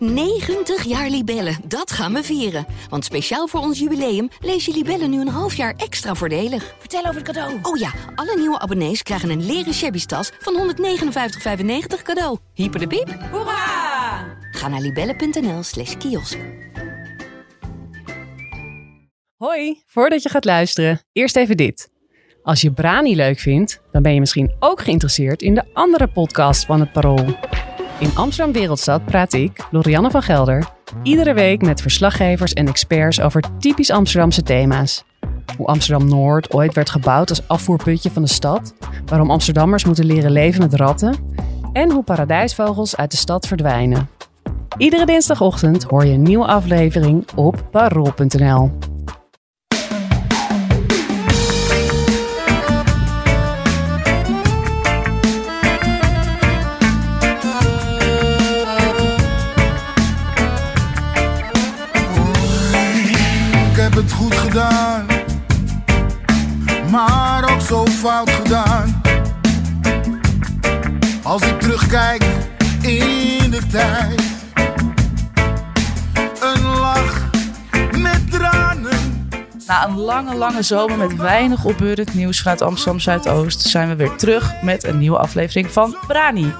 90 jaar Libellen, dat gaan we vieren. Want speciaal voor ons jubileum lees je Libellen nu een half jaar extra voordelig. Vertel over het cadeau. Oh ja, alle nieuwe abonnees krijgen een leren shabby tas van 159,95 cadeau. Hyper de piep. Hoera! Ga naar libellen.nl slash kiosk. Hoi, voordat je gaat luisteren, eerst even dit. Als je Brani leuk vindt, dan ben je misschien ook geïnteresseerd in de andere podcast van het Parool. In Amsterdam Wereldstad praat ik, Lorianne van Gelder, iedere week met verslaggevers en experts over typisch Amsterdamse thema's. Hoe Amsterdam Noord ooit werd gebouwd als afvoerputje van de stad, waarom Amsterdammers moeten leren leven met ratten en hoe paradijsvogels uit de stad verdwijnen. Iedere dinsdagochtend hoor je een nieuwe aflevering op parool.nl. zo fout gedaan. Als ik terugkijk in de tijd, een lach met tranen. Na een lange, lange zomer met weinig opbeurend nieuws vanuit Amsterdam Zuidoost zijn we weer terug met een nieuwe aflevering van Brani.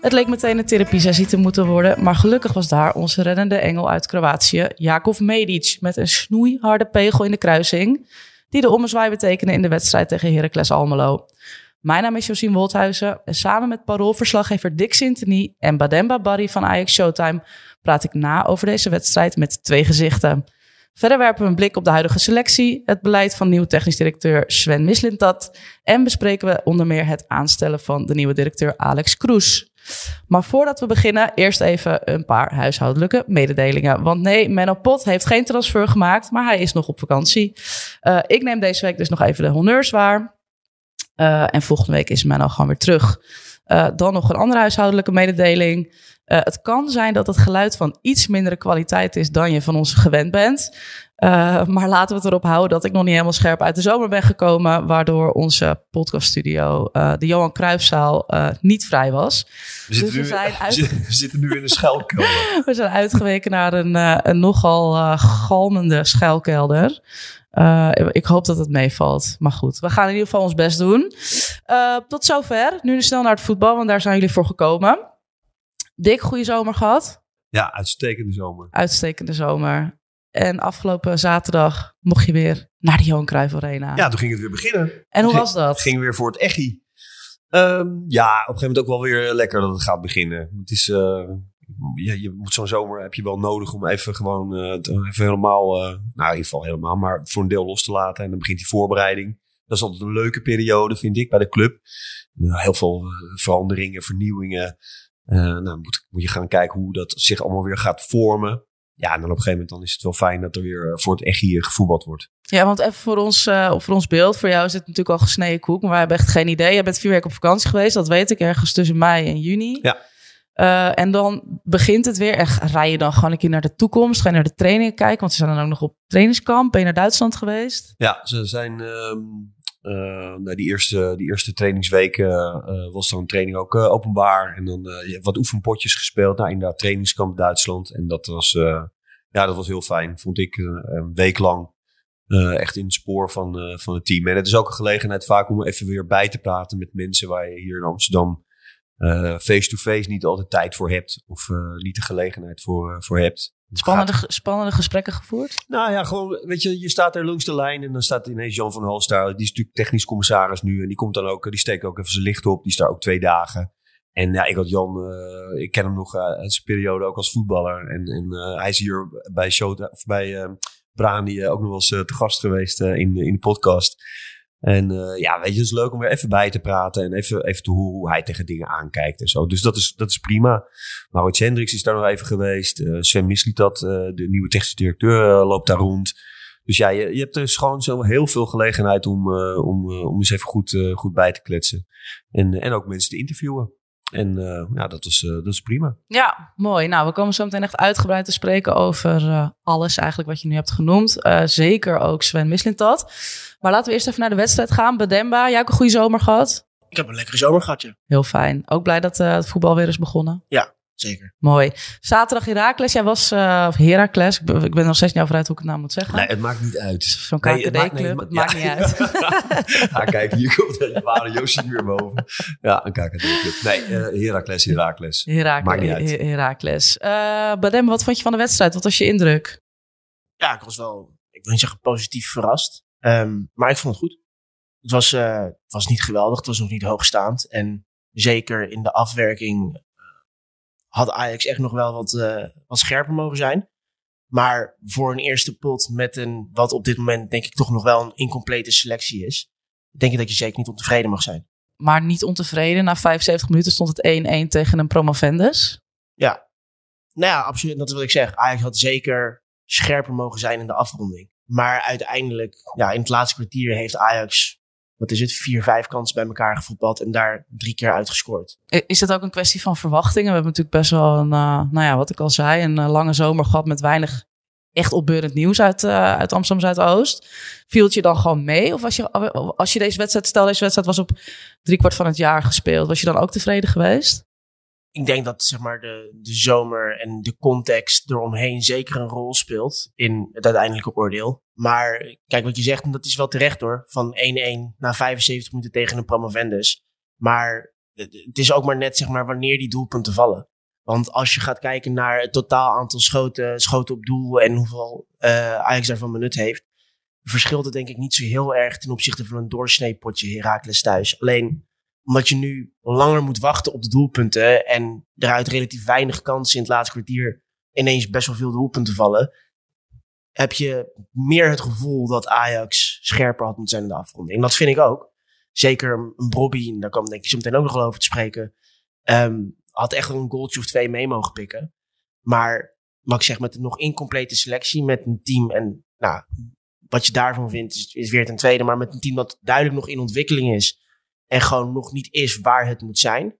Het leek meteen een therapiesessie te moeten worden, maar gelukkig was daar onze reddende engel uit Kroatië, Jakov Medic, met een snoeiharde pegel in de kruising, die de ommezwaai betekende in de wedstrijd tegen Heracles Almelo. Mijn naam is Josien Wolthuizen en samen met paroolverslaggever Dick Sintony en Bademba Barry van Ajax Showtime praat ik na over deze wedstrijd met twee gezichten. Verder werpen we een blik op de huidige selectie, het beleid van nieuwe technisch directeur Sven Mislintat en bespreken we onder meer het aanstellen van de nieuwe directeur Alex Kroes. Maar voordat we beginnen, eerst even een paar huishoudelijke mededelingen. Want nee, Menno Pot heeft geen transfer gemaakt, maar hij is nog op vakantie. Uh, ik neem deze week dus nog even de honneurs waar. Uh, en volgende week is Menno gewoon weer terug. Uh, dan nog een andere huishoudelijke mededeling. Het kan zijn dat het geluid van iets mindere kwaliteit is dan je van ons gewend bent. Uh, maar laten we het erop houden dat ik nog niet helemaal scherp uit de zomer ben gekomen. Waardoor onze podcaststudio, uh, de Johan Cruijffzaal, niet vrij was. We zitten, dus we, nu, uit... we zitten nu in een schuilkelder. we zijn uitgeweken naar een, een nogal galmende schuilkelder. Ik hoop dat het meevalt. Maar goed, we gaan in ieder geval ons best doen. Tot zover. Nu snel naar het voetbal, want daar zijn jullie voor gekomen. Dik, goede zomer gehad? Ja, uitstekende zomer. Uitstekende zomer. En afgelopen zaterdag mocht je weer naar de Johan Cruijff Arena. Ja, toen ging het weer beginnen. En hoe was dat? Het ging weer voor het echi. Um, ja, op een gegeven moment ook wel weer lekker dat het gaat beginnen. Het is, uh, je, je moet zo'n zomer heb je wel nodig om even gewoon uh, even helemaal, uh, nou in ieder geval helemaal, maar voor een deel los te laten. En dan begint die voorbereiding. Dat is altijd een leuke periode, vind ik, bij de club. Uh, heel veel veranderingen, vernieuwingen. nou, moet, moet je gaan kijken hoe dat zich allemaal weer gaat vormen. Ja, en dan op een gegeven moment dan is het wel fijn dat er weer voor het echt hier gevoetbald wordt. Ja, want even voor ons, uh, voor ons beeld. Voor jou is het natuurlijk al gesneden koek, maar wij hebben echt geen idee. Je bent vier weken op vakantie geweest, dat weet ik, ergens tussen mei en juni. Ja. Uh, en dan begint het weer. En rij je dan gewoon een keer naar de toekomst? Ga je naar de trainingen kijken? Want ze zijn dan ook nog op trainingskamp. Ben je naar Duitsland geweest? Ja, ze zijn... Um, uh, nou, die, eerste, die eerste trainingsweken uh, was dan training ook openbaar. En dan wat oefenpotjes gespeeld. Nou, inderdaad, trainingskamp Duitsland. En dat was, ja, dat was heel fijn, vond ik. een week lang echt in het spoor van, van het team. En het is ook een gelegenheid vaak om even weer bij te praten met mensen waar je hier in Amsterdam face-to-face -face niet altijd tijd voor hebt. Of niet de gelegenheid voor, voor hebt. Spannende, gaat... spannende gesprekken gevoerd? Nou ja, gewoon, weet je, je staat er langs de lijn en dan staat ineens Jan van Halstar. Die is natuurlijk technisch commissaris nu en die komt dan ook, die steekt ook even zijn licht op. Die is daar ook twee dagen. En ja, ik had Jan, uh, ik ken hem nog uit zijn periode ook als voetballer. En, en hij is hier bij, show, of bij Brani ook nog wel eens te gast geweest in, in de podcast. En uh, ja, weet je, het is leuk om weer even bij te praten en even, even te hoe hij tegen dingen aankijkt en zo. Dus dat is, dat is prima. Maurits Hendricks is daar nog even geweest. Uh, Sven Mislitat, uh, de nieuwe technische directeur, loopt daar rond. Dus ja, je, je hebt dus gewoon zo heel veel gelegenheid om, om, om eens even goed, goed bij te kletsen. En, en ook mensen te interviewen. En uh, ja, dat is, uh, dat is prima. Ja, mooi. Nou, we komen zo meteen echt uitgebreid te spreken over uh, alles eigenlijk wat je nu hebt genoemd. zeker ook Sven Mislintat. Maar laten we eerst even naar de wedstrijd gaan. Bedemba, jij ook een goede zomer gehad? Ik heb een lekkere zomer gehad, ja. Heel fijn. Ook blij dat het voetbal weer is begonnen? Ja, zeker. Mooi. Zaterdag Herakles. Jij was, uh, of Herakles. Ik ben, ik ben nog steeds niet over uit hoe ik het nou moet zeggen. Nee, het maakt niet uit. Zo'n Nee, het KKD-club. maakt- nee, het ma- maakt ja. niet uit. ja, kijk, hier komt de ware Yoshi weer boven. Ja, een KKD-club. Nee, eh Heracles, Heracles. Herakles. Maakt niet uit. Her- Herakles. Eh, Badem, wat vond je van de wedstrijd? Wat was je indruk? Ja, ik was wel, ik wil niet zeggen positief verrast. Ehm, maar ik vond het goed. Het was, eh, het was niet geweldig, het was nog niet hoogstaand. En zeker in de afwerking eh, had Ajax echt nog wel wat, eh, wat scherper mogen zijn. Maar voor een eerste pot met een, wat op dit moment denk ik toch nog wel een incomplete selectie is, denk ik dat je zeker niet ontevreden mag zijn. Maar niet ontevreden. Na 75 minuten stond het 1-1 tegen een promovendus. Ja, nou ja, absoluut. Dat is wat ik zeg. Ajax had zeker scherper mogen zijn in de afronding. Maar uiteindelijk, ja, in het laatste kwartier heeft Ajax, wat is het, vier, vijf kansen bij elkaar gevoetbald en daar drie keer uitgescoord. Is het ook een kwestie van verwachtingen? We hebben natuurlijk best wel een, eh, nou ja, wat ik al zei, een eh, lange zomer gehad met weinig echt opbeurend nieuws uit, eh, uit Amsterdam Zuidoost. Viel het je dan gewoon mee? Of als je, als je deze wedstrijd, stel deze wedstrijd was op driekwart van het jaar gespeeld, was je dan ook tevreden geweest? Ik denk dat zeg maar, de, de zomer en de context eromheen zeker een rol speelt in het uiteindelijke oordeel. Maar kijk wat je zegt, en dat is wel terecht hoor, van 1-1 na 75 minuten tegen een promovendus. Maar het is ook maar net zeg maar, wanneer die doelpunten vallen. Want als je gaat kijken naar het totaal aantal schoten, schoten op doel en hoeveel eh Ajax daarvan benut heeft, verschilt het denk ik niet zo heel erg ten opzichte van een doorsneepotje Heracles thuis. Alleen omdat je nu langer moet wachten op de doelpunten en eruit relatief weinig kansen in het laatste kwartier ineens best wel veel doelpunten vallen, heb je meer het gevoel dat Ajax scherper had moeten zijn in de afronding. En dat vind ik ook. Zeker een Bobby, daar kwam denk ik zo meteen ook nog over te spreken, ehm, had echt een goaltje of twee mee mogen pikken. Maar wat ik zeg, met een nog incomplete selectie, met een team en nou, wat je daarvan vindt is, is weer ten tweede, maar met een team dat duidelijk nog in ontwikkeling is en gewoon nog niet is waar het moet zijn,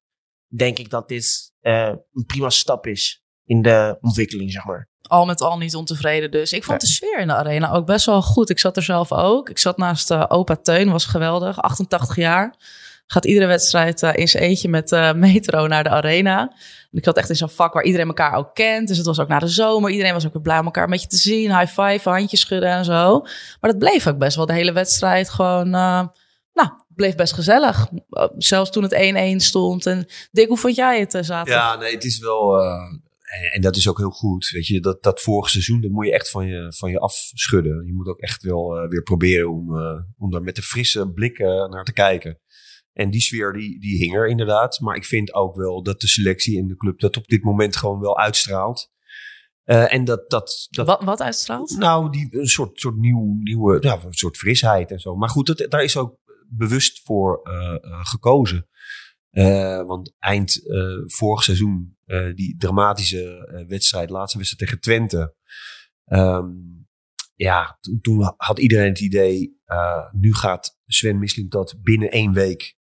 denk ik dat dit eh, een prima stap is in de ontwikkeling, zeg maar. al met al niet ontevreden dus. Ik vond de sfeer in de arena ook best wel goed. Ik zat er zelf ook. Ik zat naast eh, opa Teun, was geweldig. 88 jaar. Gaat iedere wedstrijd eh, in zijn eentje met metro naar de arena. En ik zat echt in zo'n vak waar iedereen elkaar ook kent. Dus het was ook na de zomer. Iedereen was ook weer blij om elkaar een beetje te zien. High five, handjes schudden en zo. Maar dat bleef ook best wel de hele wedstrijd gewoon... nou, bleef best gezellig. Eh, Zelfs toen het 1-1 stond. En Dick, hoe vond jij het eh, zaterdag? Ja, nee, het is wel. eh, en, en dat is ook heel goed. Weet je, dat, dat vorige seizoen, dat moet je echt van je, van je afschudden. Je moet ook echt wel weer proberen om, om daar met een frisse blik eh, naar te kijken. En die sfeer, die, die hing er inderdaad. Maar ik vind ook wel dat de selectie in de club dat op dit moment gewoon wel uitstraalt. En dat, dat, dat Wat, wat uitstraalt? nou, die, een soort, soort nieuw, nieuwe, nou, een soort frisheid en zo. Maar goed, dat, daar is ook bewust voor eh, eh, gekozen. Eh, want eind vorig seizoen, die dramatische wedstrijd, laatste wedstrijd tegen Twente. Ehm, ja, toen, had iedereen het idee, nu gaat Sven Misling dat binnen één week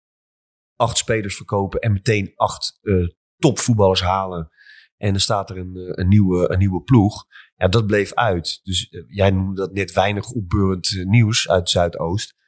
acht spelers verkopen en meteen acht topvoetballers halen. En dan staat er een, een, nieuwe, een nieuwe ploeg. Ja, dat bleef uit. Dus jij noemde dat net weinig opbeurend nieuws uit Zuidoost.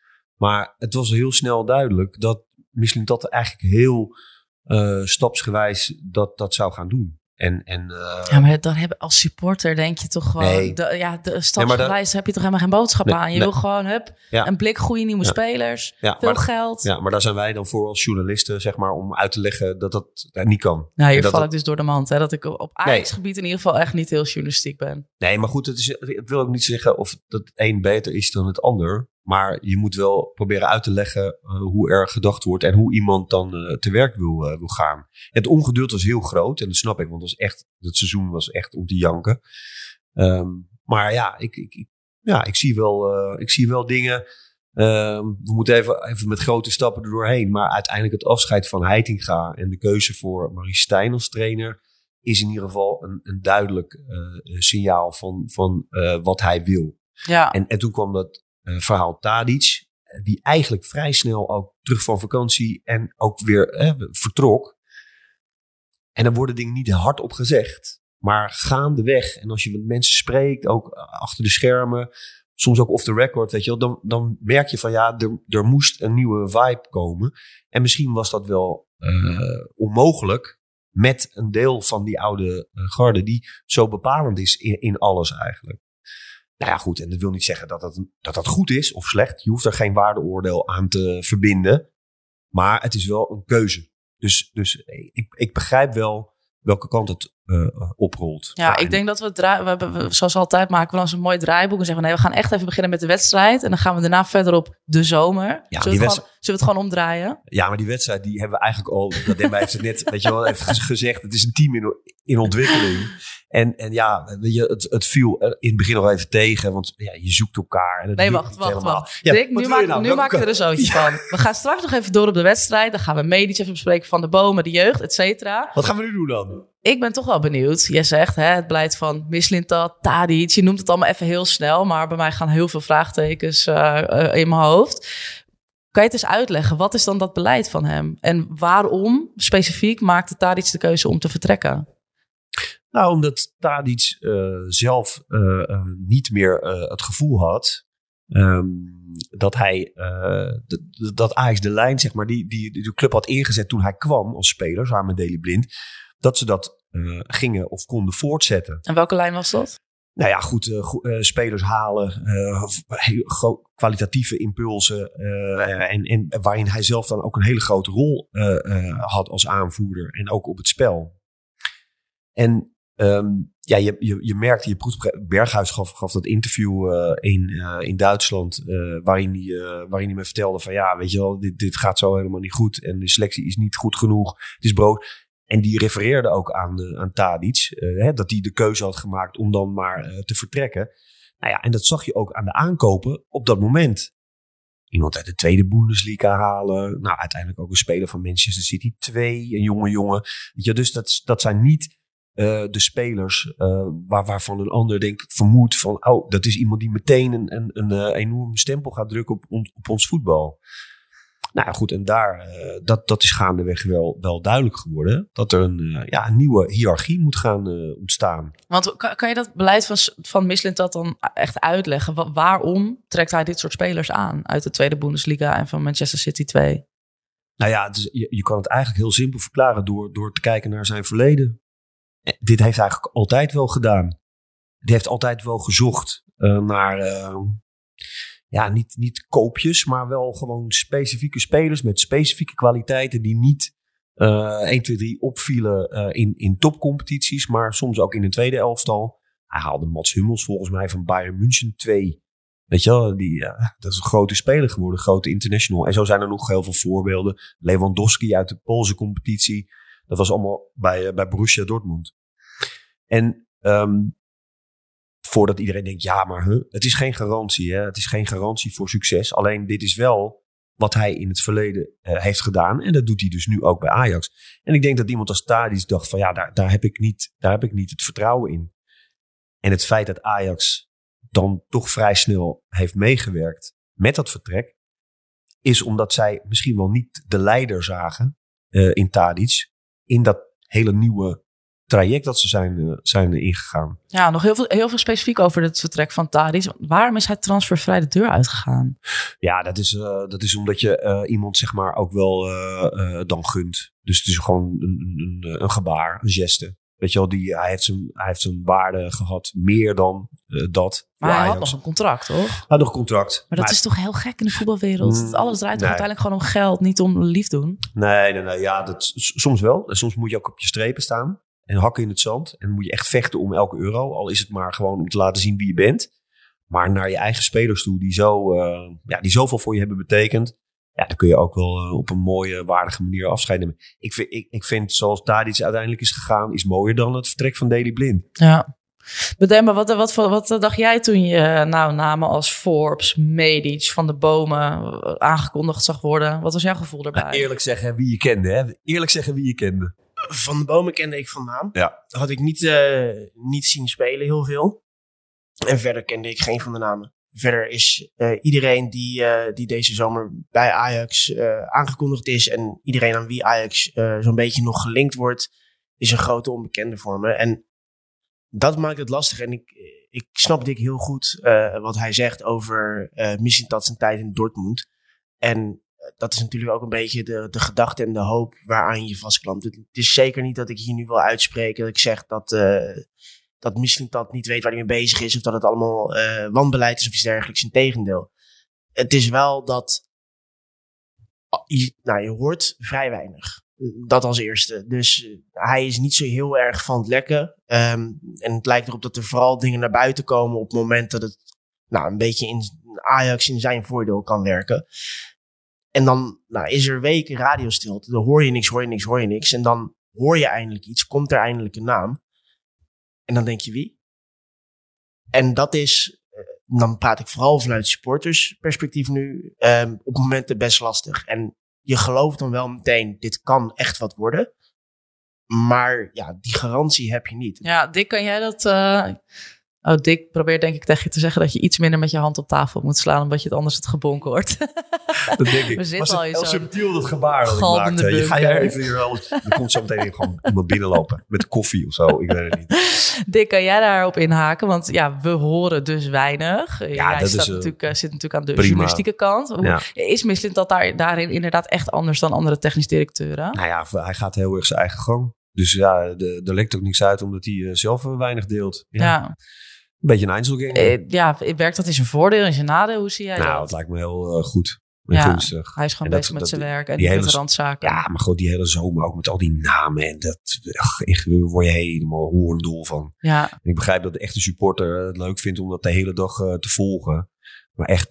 Maar het was heel snel duidelijk dat misschien dat eigenlijk heel eh, stapsgewijs dat, dat zou gaan doen. En, en eh, Ja, maar dan hebben als supporter denk je toch gewoon... Nee. De, ja, de stapsgewijs heb je toch helemaal geen boodschap Nee, aan. Je wil gewoon, hup, Ja. een blik goede nieuwe Ja. spelers. ja, Veel maar, geld. ja, maar daar zijn wij dan voor als journalisten, zeg maar, om uit te leggen dat dat niet kan. Nou, hier dat val ik dus door de mand. Hè, dat ik op Ajax-gebied in ieder geval echt niet heel journalistiek ben. Nee, maar goed, het, is, het wil ook niet zeggen of dat een beter is dan het ander. Maar je moet wel proberen uit te leggen eh, hoe er gedacht wordt en hoe iemand dan eh, te werk wil, eh, wil gaan. Het ongeduld was heel groot en dat snap ik, want het, was echt, het seizoen was echt om te janken. Ehm, maar ja, ik, ik, ja, ik, zie, wel, ik zie wel dingen. Ehm, we moeten even, even met grote stappen er doorheen. Maar uiteindelijk het afscheid van Heitinga en de keuze voor Marie Stijn als trainer is in ieder geval een, een duidelijk signaal van, van wat hij wil. Ja, En, en toen kwam dat verhaal Tadic, eh, die eigenlijk vrij snel ook terug van vakantie en ook weer eh, vertrok. En dan worden dingen niet hardop gezegd, maar gaandeweg. En als je met mensen spreekt, ook achter de schermen, soms ook off the record, weet je wel, dan, dan merk je van ja, er, er moest een nieuwe vibe komen. En misschien was dat wel eh, onmogelijk, met een deel van die oude eh, garde die zo bepalend is in, in alles eigenlijk. Nou ja, goed. En dat wil niet zeggen dat dat, dat dat goed is of slecht. Je hoeft er geen waardeoordeel aan te verbinden. Maar het is wel een keuze. Dus, dus ik, ik begrijp wel welke kant het uh, oprolt. Ja, ik denk dat we, het draai- we zoals altijd maken we dan eens een mooi draaiboek en zeggen we, nee, we gaan echt even beginnen met de wedstrijd en dan gaan we daarna verder op de zomer. we die zullen we het gewoon omdraaien? Ja, maar die wedstrijd die hebben we eigenlijk al. Dat Demba heeft het net, weet je wel, even gez- gezegd. Het is een team in, in ontwikkeling. En, en ja, weet je, het, het viel in het begin nog even tegen, want ja, je zoekt elkaar. En het Nee, wacht, wacht, helemaal. wacht. Ja, Dick, nu, maak, nou? nu maken we er kant? zoiets van. We gaan straks nog even door op de wedstrijd. Dan gaan we medisch even bespreken van de bomen, de jeugd, et cetera. Wat gaan we nu doen dan? Ik ben toch wel benieuwd. Je zegt hè, het beleid van Mislintat, Tadic. Je noemt het allemaal even heel snel. Maar bij mij gaan heel veel vraagtekens eh, eh, in mijn hoofd. Kan je het eens uitleggen? Wat is dan dat beleid van hem? En waarom specifiek maakte Tadic de keuze om te vertrekken? Nou, omdat Tadic eh, zelf eh, eh, niet meer het gevoel had ehm, dat hij eh, d- d- dat Ajax de lijn, zeg maar, die, die de club had ingezet toen hij kwam als speler, samen met Daley Blind, dat ze dat gingen of konden voortzetten. En welke lijn was dat? Nou ja, goed, eh, eh, spelers halen, gro- kwalitatieve impulsen. en, en waarin hij zelf dan ook een hele grote rol had als aanvoerder. En ook op het spel. En ehm, ja, je, je, je merkte, je proeft, Berghuis gaf, dat interview in, in Duitsland. waarin, hij, waarin hij me vertelde van ja, weet je wel, dit, dit gaat zo helemaal niet goed. En de selectie is niet goed genoeg. Het is brood. En die refereerde ook aan, eh, aan Tadic. eh, hè, dat hij de keuze had gemaakt om dan maar eh, te vertrekken. Nou ja, en dat zag je ook aan de aankopen op dat moment. Iemand uit de tweede Bundesliga halen. Nou, uiteindelijk ook een speler van Manchester City 2. Een jonge jongen. Weet je, dus dat, dat zijn niet de spelers waar, waarvan een ander denkt, vermoedt van... Oh, dat is iemand die meteen een, een, een enorme stempel gaat drukken op, op ons voetbal. Nou goed, en daar, eh, dat, dat is gaandeweg wel, wel duidelijk geworden. Dat er een, eh, ja, een nieuwe hiërarchie moet gaan eh, ontstaan. Want kan, kan je dat beleid van, van Mislintat dan echt uitleggen? Wa- waarom trekt hij dit soort spelers aan uit de tweede Bundesliga en van Manchester City 2? Nou ja, is- je, je kan het eigenlijk heel simpel verklaren door, door te kijken naar zijn verleden. Dit heeft hij eigenlijk altijd wel gedaan. Die heeft altijd wel gezocht naar, ja, niet, niet koopjes, maar wel gewoon specifieke spelers met specifieke kwaliteiten die niet eh 1, 2, 3 opvielen eh, in, in topcompetities, maar soms ook in een tweede elftal. Hij haalde Mats Hummels volgens mij van Bayern München 2. Weet je wel, die, ja, dat is een grote speler geworden, een grote international. En zo zijn er nog heel veel voorbeelden. Lewandowski uit de Poolse competitie. Dat was allemaal bij, eh, bij Borussia Dortmund. En ehm, voordat iedereen denkt, ja, maar het is geen garantie. Hè? Het is geen garantie voor succes. Alleen dit is wel wat hij in het verleden eh, heeft gedaan. En dat doet hij dus nu ook bij Ajax. En ik denk dat iemand als Tadic dacht van, ja, daar, daar, heb ik niet, daar heb ik niet het vertrouwen in. En het feit dat Ajax dan toch vrij snel heeft meegewerkt met dat vertrek, is omdat zij misschien wel niet de leider zagen eh, in Tadic in dat hele nieuwe traject dat ze zijn, eh, zijn ingegaan. Ja, nog heel veel, heel veel specifiek over het vertrek van Tadic. Waarom is hij transfervrij de deur uitgegaan? Ja, dat is, eh, dat is omdat je eh, iemand zeg maar ook wel dan gunt. Dus het is gewoon een, een, een gebaar, een geste. Weet je wel, die, hij, heeft zijn, hij heeft zijn waarde gehad meer dan dat. Maar hij had nog een contract, toch? Hij had nog een contract. Maar dat is toch heel gek in de voetbalwereld? Mm, Alles draait nee. uiteindelijk gewoon om geld, niet om lief doen? Nee, nee, nee. Ja, dat, soms wel. Soms moet je ook op je strepen staan. En hakken in het zand. En moet je echt vechten om elke euro. Al is het maar gewoon om te laten zien wie je bent. Maar naar je eigen spelers toe, die, zo, eh, ja, die zoveel voor je hebben betekend. Ja, dan kun je ook wel eh, op een mooie, waardige manier afscheid nemen. Ik vind, ik, ik vind zoals Tadic uiteindelijk is gegaan, is mooier dan het vertrek van Daley Blind. Ja. Bedemba, wat, wat, wat, wat dacht jij toen je nou, namen als Forbes, Medic, Van de Bomen eh, aangekondigd zag worden? Wat was jouw gevoel daarbij? Eerlijk zeggen wie je kende, hè? Eerlijk zeggen wie je kende. Van de Bomen kende ik van naam. Ja. Had ik niet, eh, niet zien spelen heel veel. En verder kende ik geen van de namen. Verder is eh, iedereen die, eh, die deze zomer bij Ajax aangekondigd is. En iedereen aan wie Ajax zo'n beetje nog gelinkt wordt. Is een grote onbekende voor me. En dat maakt het lastig. En ik, ik snap Dick heel goed wat hij zegt over eh Missintat zijn tijd in Dortmund. En dat is natuurlijk ook een beetje de, de gedachte en de hoop waaraan je vastklampt. Het is zeker niet dat ik hier nu wil uitspreken dat ik zeg dat, uh, dat misschien dat niet weet waar hij mee bezig is of dat het allemaal uh, wanbeleid is of iets dergelijks. Integendeel. Het is wel dat je, nou, je hoort vrij weinig. Dat als eerste. Dus hij is niet zo heel erg van het lekken. Um, en het lijkt erop dat er vooral dingen naar buiten komen op het moment dat het nou, een beetje in Ajax in zijn voordeel kan werken. En dan nou, is er weken radiostilte. Dan hoor je niks, hoor je niks, hoor je niks. En dan hoor je eindelijk iets. Komt er eindelijk een naam. En dan denk je wie? En dat is, eh, dan praat ik vooral vanuit supportersperspectief nu, um, op momenten best lastig. En je gelooft dan wel meteen, dit kan echt wat worden. Maar ja, die garantie heb je niet. Ja, Dick, kan jij dat... Uh Oh, Dick probeert denk ik tegen je te zeggen dat je iets minder met je hand op tafel moet slaan, omdat je het anders het gebonk hoort. Dat denk ik. We zitten al in zo'n subtiel dat gebaar dat ik maakte. Je ga jij even hier al, je komt zo meteen gewoon iemand binnenlopen met koffie of zo. Ik weet het niet. Dick, kan jij daarop inhaken? Want ja, we horen dus weinig. Ja, jij dat is, natuurlijk, uh, zit natuurlijk aan de prima. journalistieke kant. Ja. Is Mislint dat daar, daarin inderdaad echt anders dan andere technisch directeuren? Nou ja, hij gaat heel erg zijn eigen gang. Dus ja, er lekt ook niks uit omdat hij uh, zelf weinig deelt. ja. ja beetje een Einzelgame. Uh, ja, werkt dat in zijn voordeel, in zijn nadeel? Hoe zie jij nou, dat? Nou, het lijkt me heel uh, goed. Ja, gunstig. hij is gewoon bezig met zijn werk en die hele randzaken. Ja, maar gewoon die hele zomer ook met al die namen. En dat, ach, word je helemaal hoorndol van. Ja. En ik begrijp dat de echte supporter het leuk vindt om dat de hele dag uh, te volgen. Maar echt 80%,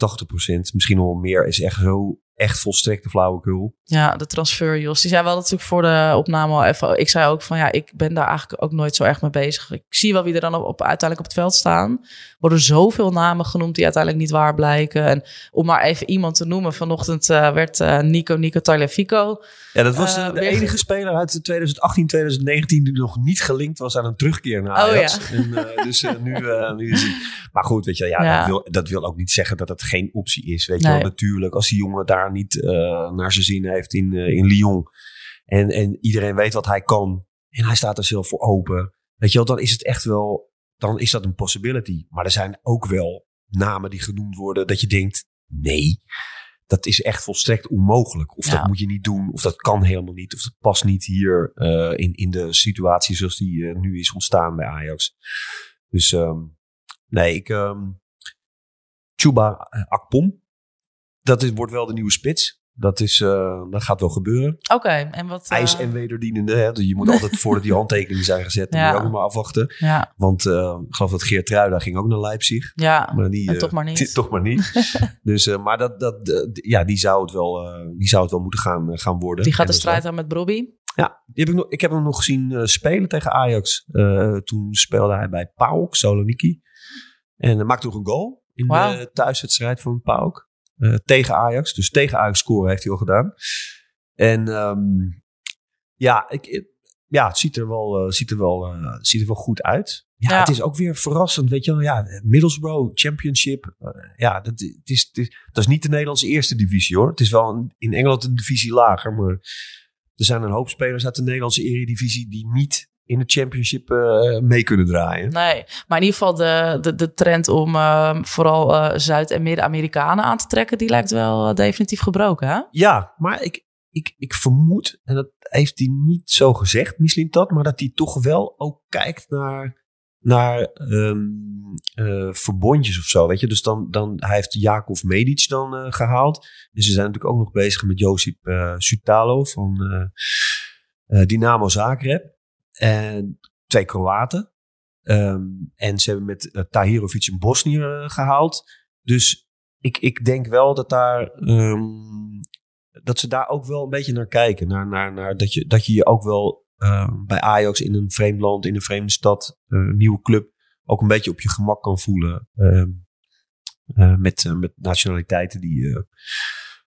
misschien nog meer, is echt zo echt volstrekte flauwekul. Ja, de transfer, Jos. Die zei wel natuurlijk voor de opname al even. Ik zei ook van ja, ik ben daar eigenlijk ook nooit zo erg mee bezig. Ik zie wel wie er dan op, op uiteindelijk op het veld staan. Worden zoveel namen genoemd die uiteindelijk niet waar blijken. En om maar even iemand te noemen, vanochtend uh, werd uh, Nico Nico Tagliafico. Ja, dat was uh, de enige speler uit 2018, 2019 die nog niet gelinkt was aan een terugkeer naar Ajax. Oh, ja. en, dus nu, nu is. Maar goed, weet je, ja, ja. Dat, wil, dat wil ook niet zeggen dat het geen optie is. Weet nee. je wel, natuurlijk, als die jongen daar niet naar zijn zin heeft in, in Lyon. En, en iedereen weet wat hij kan. En hij staat er zelf voor open. Weet je wel, dan is het echt wel, dan is dat een possibility. Maar er zijn ook wel namen die genoemd worden dat je denkt, nee, dat is echt volstrekt onmogelijk. Of dat moet je niet doen, of dat kan helemaal niet, of dat past niet hier uh, in, in de situatie zoals die uh, nu is ontstaan bij Ajax. Dus um, nee, ik. Um, Chuba Akpom, dat is, wordt wel de nieuwe spits. Dat, is, uh, dat gaat wel gebeuren. Oké, en wat... Uh... IJs en wederdienende. Hè? Dus je moet altijd voordat die handtekeningen zijn gezet, ja. moet je ook nog maar afwachten. Ja. Want uh, ik geloof dat Geert Truida ging ook naar Leipzig. Ja, maar die, toch maar niet. toch maar niet. dus, maar dat, dat, ja, die, zou het wel, die zou het wel moeten gaan, gaan worden. Die gaat de strijd aan met Brobby. Ja, die heb ik, nog, ik heb hem nog gezien spelen tegen Ajax. toen speelde hij bij PAOK, Saloniki. En maakte nog een goal in wow. de thuiswedstrijd van PAOK. Uh, tegen Ajax. Dus tegen Ajax scoren heeft hij al gedaan. En um, ja, ik, ja, het ziet er wel, uh, ziet er wel, uh, ziet er wel goed uit. Ja, ja, het is ook weer verrassend. Weet je wel, ja, Middlesbrough Championship. ja, dat, het is, het is, dat is niet de Nederlandse eerste divisie hoor. Het is wel een, in Engeland een divisie lager. Maar er zijn een hoop spelers uit de Nederlandse eredivisie die niet in de championship uh, mee kunnen draaien. Nee, maar in ieder geval de, de, de trend om uh, vooral uh, Zuid- en Midden-Amerikanen aan te trekken, die lijkt wel definitief gebroken, hè? Ja, maar ik, ik, ik vermoed, en dat heeft hij niet zo gezegd, misschien dat, maar dat hij toch wel ook kijkt naar, naar um, verbondjes of zo, weet je. Dus dan, dan hij heeft Jakov Medic dan gehaald. En ze zijn natuurlijk ook nog bezig met Josip Sutalo van Dynamo Zagreb. En twee Kroaten. Um, en ze hebben met uh, Tahirovic een Bosnier uh, gehaald. Dus ik, ik denk wel dat daar. Um, dat ze daar ook wel een beetje naar kijken. Naar, naar, naar dat, je, dat je je ook wel uh, bij Ajax in een vreemd land, in een vreemde stad, een nieuwe club, ook een beetje op je gemak kan voelen. met, met nationaliteiten die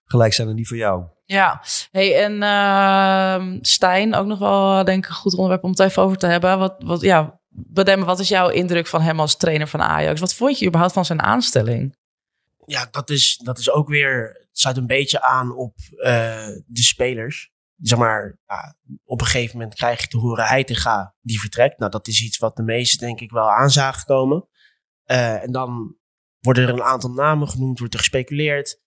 gelijk zijn aan die van jou. Ja, hey, en uh, Stijn, ook nog wel denk ik een goed onderwerp om het even over te hebben. Wat, wat, ja, Bedemme, wat is jouw indruk van hem als trainer van Ajax? Wat vond je überhaupt van zijn aanstelling? Ja, dat is, dat is ook weer, het sluit een beetje aan op uh, de spelers. Zeg maar, ja, op een gegeven moment krijg je te horen Heitinga die vertrekt. Nou, dat is iets wat de meesten denk ik wel aan zagen komen. Uh, en dan worden er een aantal namen genoemd, wordt er gespeculeerd.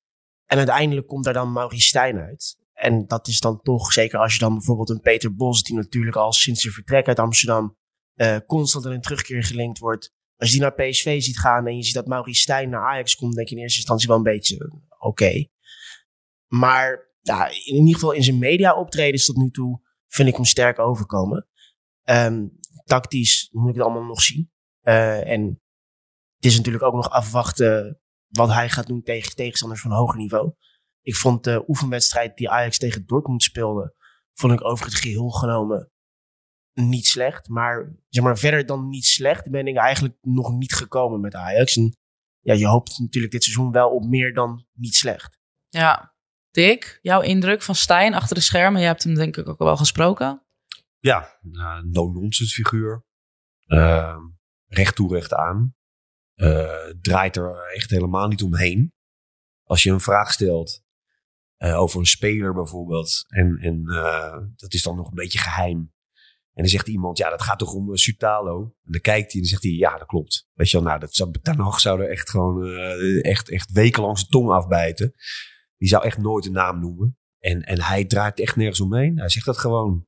En uiteindelijk komt daar dan Maurice Stijn uit. En dat is dan toch, zeker als je dan bijvoorbeeld een Peter Bos, die natuurlijk al sinds zijn vertrek uit Amsterdam uh, constant in een terugkeer gelinkt wordt. Als je die naar PSV ziet gaan en je ziet dat Maurice Stijn naar Ajax komt, denk je in eerste instantie wel een beetje oké. Maar ja, in ieder geval in zijn media optredens tot nu toe vind ik hem sterk overkomen. Um, tactisch moet ik het allemaal nog zien. Uh, en het is natuurlijk ook nog afwachten wat hij gaat doen tegen tegenstanders van hoger niveau. Ik vond de oefenwedstrijd die Ajax tegen Dortmund speelde, vond ik over het geheel genomen niet slecht. Maar, zeg maar verder dan niet slecht ben ik eigenlijk nog niet gekomen met Ajax. En ja, je hoopt natuurlijk dit seizoen wel op meer dan niet slecht. Ja, Dick, jouw indruk van Stijn achter de schermen. Je hebt hem denk ik ook wel gesproken. Ja, uh, no-nonsense figuur. Uh, recht toe, recht aan. Uh, draait er echt helemaal niet omheen. Als je een vraag stelt uh, over een speler bijvoorbeeld. En, en uh, dat is dan nog een beetje geheim. En dan zegt iemand, ja, dat gaat toch om Sutalo? En dan kijkt hij en dan zegt hij, ja, dat klopt. Weet je wel, nou, dat zou, zou er echt gewoon echt, echt wekenlang zijn tong afbijten. Die zou echt nooit een naam noemen. En, en hij draait echt nergens omheen. Hij zegt dat gewoon.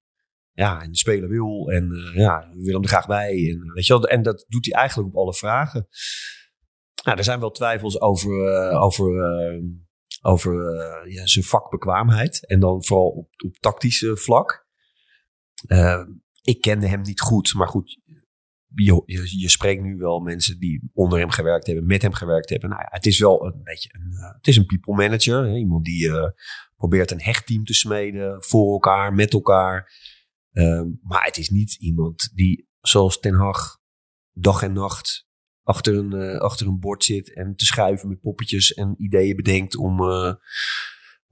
Ja, en de speler wil. En uh, ja, we willen hem er graag bij. En, weet je wel, en dat doet hij eigenlijk op alle vragen. Nou, er zijn wel twijfels over, uh, over, uh, over ja, zijn vakbekwaamheid. En dan vooral op, op tactische vlak. ik kende hem niet goed, maar goed, je, je, spreekt nu wel mensen die onder hem gewerkt hebben, met hem gewerkt hebben. Nou het is wel een beetje een, het is een people manager. Hè? Iemand die probeert een hecht te smeden voor elkaar, met elkaar. Uh, maar het is niet iemand die, zoals Ten Hag, dag en nacht achter een, uh, achter een bord zit en te schuiven met poppetjes en ideeën bedenkt om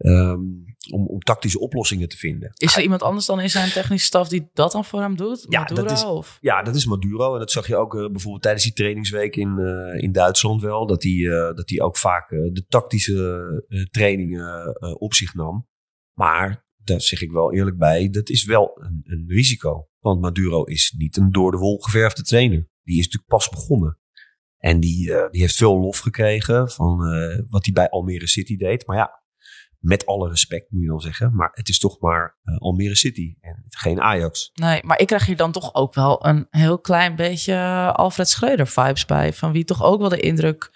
Um, om, om tactische oplossingen te vinden. Is er iemand anders dan in zijn technische staf die dat dan voor hem doet? Ja, Maduro, dat is, of? ja dat is Maduro. En dat zag je ook uh, bijvoorbeeld tijdens die trainingsweek in, in Duitsland wel. Dat hij dat hij ook vaak de tactische trainingen op zich nam. Maar, daar zeg ik wel eerlijk bij, dat is wel een, een risico. Want Maduro is niet een door de wol geverfde trainer. Die is natuurlijk pas begonnen. En die, die heeft veel lof gekregen van wat hij bij Almere City deed. Maar ja, met alle respect moet je dan zeggen. Maar het is toch maar uh, Almere City en geen Ajax. Nee, maar ik krijg hier dan toch ook wel een heel klein beetje Alfred Schreuder vibes bij. Van wie toch ook wel de indruk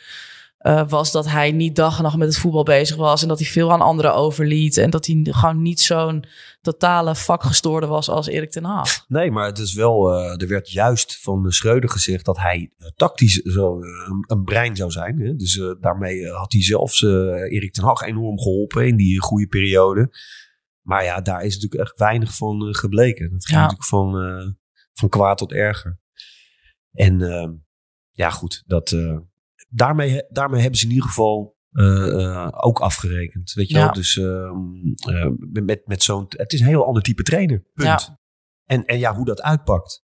uh, was dat hij niet dag en nacht met het voetbal bezig was. En dat hij veel aan anderen overliet. En dat hij gewoon niet zo'n totale vakgestoorde was als Erik ten Haag. Nee, maar het is wel, uh, er werd juist van Schreuder gezegd dat hij uh, tactisch zo een, een, brein zou zijn. Hè? Dus daarmee had hij zelfs Erik ten Haag enorm geholpen in die goede periode. Maar ja, daar is natuurlijk echt weinig van gebleken. Dat ging ja. natuurlijk van, van kwaad tot erger. En ja, goed, dat daarmee, daarmee hebben ze in ieder geval uh, uh, ook afgerekend. Weet je ja. wel? Dus uh, met, met zo'n. Het is een heel ander type trainer. Punt. Ja. En, en ja, hoe dat uitpakt.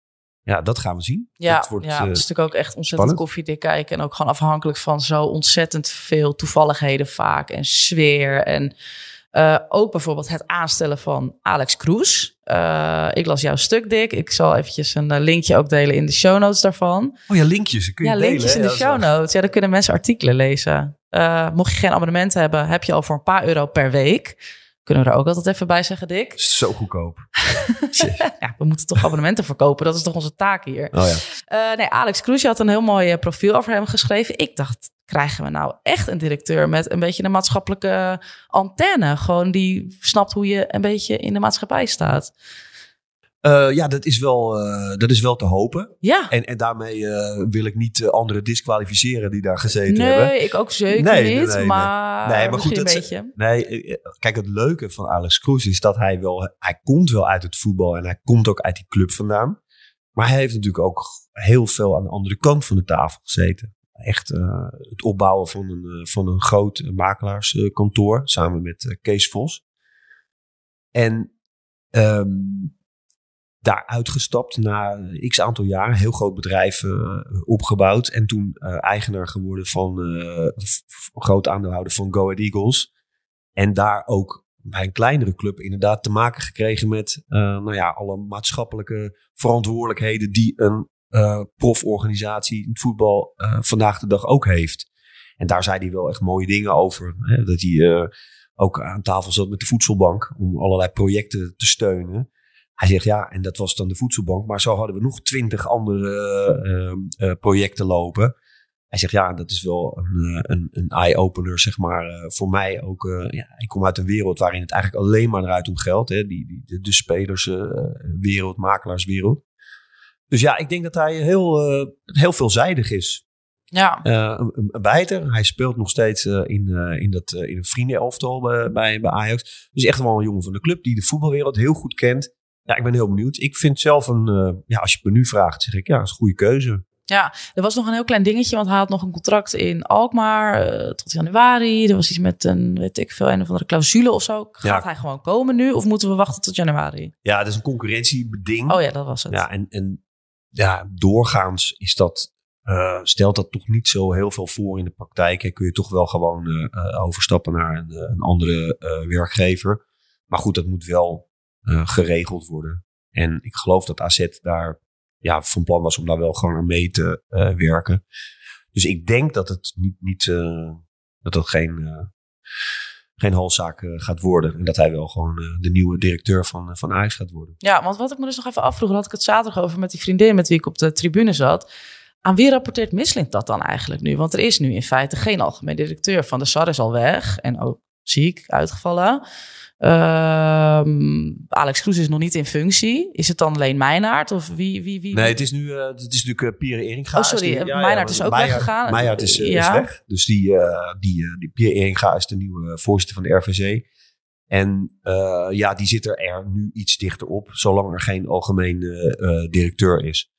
Ja, dat gaan we zien. Ja, dat wordt, ja, het is natuurlijk ook echt ontzettend koffiedik kijken. En ook gewoon afhankelijk van zo ontzettend veel toevalligheden vaak. En sfeer. En ook bijvoorbeeld het aanstellen van Alex Kroes. Uh, ik las jouw stuk, Dick. Ik zal eventjes een linkje ook delen in de show notes daarvan. Oh ja, linkjes. Kun je ja, delen, linkjes in de show notes. Ja, dan kunnen mensen artikelen lezen. Uh, mocht je geen abonnement hebben, heb je al voor een paar euro per week. Kunnen we er ook altijd even bij zeggen, Dick? Zo goedkoop. ja, we moeten toch abonnementen verkopen. Dat is toch onze taak hier. Oh ja. Uh, nee, Alex Kroes, had een heel mooi profiel over hem geschreven. Ik dacht, krijgen we nou echt een directeur met een beetje een maatschappelijke antenne? Gewoon die snapt hoe je een beetje in de maatschappij staat. Uh, ja, dat is, wel, uh, dat is wel te hopen. Ja. En, en daarmee uh, wil ik niet anderen disqualificeren die daar gezeten nee, hebben. Nee, ik ook zeker nee, niet. Nee, nee, maar, nee, maar goed, een beetje. Nee, kijk, het leuke van Alex Kroes is dat hij wel... Hij komt wel uit het voetbal en hij komt ook uit die club vandaan. Maar hij heeft natuurlijk ook heel veel aan de andere kant van de tafel gezeten echt uh, het opbouwen van een, van een groot makelaarskantoor samen met Kees Vos. En um, daar na x aantal jaren, heel groot bedrijf opgebouwd en toen eigenaar geworden van groot aandeelhouder van Go Ahead Eagles. En daar ook bij een kleinere club inderdaad te maken gekregen met nou ja, alle maatschappelijke verantwoordelijkheden die een uh, proforganisatie in het voetbal uh, vandaag de dag ook heeft. En daar zei hij wel echt mooie dingen over. Hè? Dat hij eh, ook aan tafel zat met de voedselbank om allerlei projecten te steunen. Hij zegt ja, en dat was dan de voedselbank, maar zo hadden we nog twintig andere eh, eh, projecten lopen. Hij zegt ja, dat is wel een, eh, een, een eye-opener, zeg maar, eh, voor mij ook. eh, ja, ik kom uit een wereld waarin het eigenlijk alleen maar draait om geld. Hè? Die, die, de, de spelerswereld, makelaarswereld. Dus ja, ik denk dat hij heel, eh, heel veelzijdig is. Ja, Eh, een, een bijter. Hij speelt nog steeds eh, in, in, dat, in een vriendenelftal bij, bij, bij Ajax. Dus echt wel een jongen van de club die de voetbalwereld heel goed kent. Ja, ik ben heel benieuwd. Ik vind zelf een, ja, als je me nu vraagt, zeg ik ja, is een goede keuze. Ja, er was nog een heel klein dingetje, want hij had nog een contract in Alkmaar tot januari. Er was iets met een, weet ik veel, een of andere clausule of zo. Gaat Ja. hij gewoon komen nu of moeten we wachten tot januari? Ja, dat is een concurrentiebeding. Oh ja, dat was het. Ja, en, en ja, doorgaans is dat, eh, stelt dat toch niet zo heel veel voor in de praktijk. Hè. Kun je toch wel gewoon eh, eh, overstappen naar een, een andere werkgever. Maar goed, dat moet wel geregeld worden. En ik geloof dat AZ daar ja, van plan was om daar wel gewoon aan mee te werken. Dus ik denk dat het niet, niet dat het geen, geen halszaak eh, gaat worden. En dat hij wel gewoon eh, de nieuwe directeur van, eh, van Ajax gaat worden. Ja, want wat ik me dus nog even afvroeg, had ik het zaterdag over met die vriendin met wie ik op de tribune zat. Aan wie rapporteert Misslint dat dan eigenlijk nu? Want er is nu in feite geen algemeen directeur. Van de SAR is al weg en ook ziek, uitgevallen. Ehm, Alex Kroes is nog niet in functie. Is het dan alleen Meijnaert of wie? wie, wie Nee, het is nu, eh, het is natuurlijk uh, Pierre Eringa. Oh, sorry, Is eh, Meijnaert is ook weggegaan. Meijer is, eh, Ja. is weg. Dus die, eh, die, eh, die Pierre Eringa is de nieuwe voorzitter van de RVC. En eh, ja, die zit er, er nu iets dichter op, zolang er geen algemeen eh, eh, directeur is.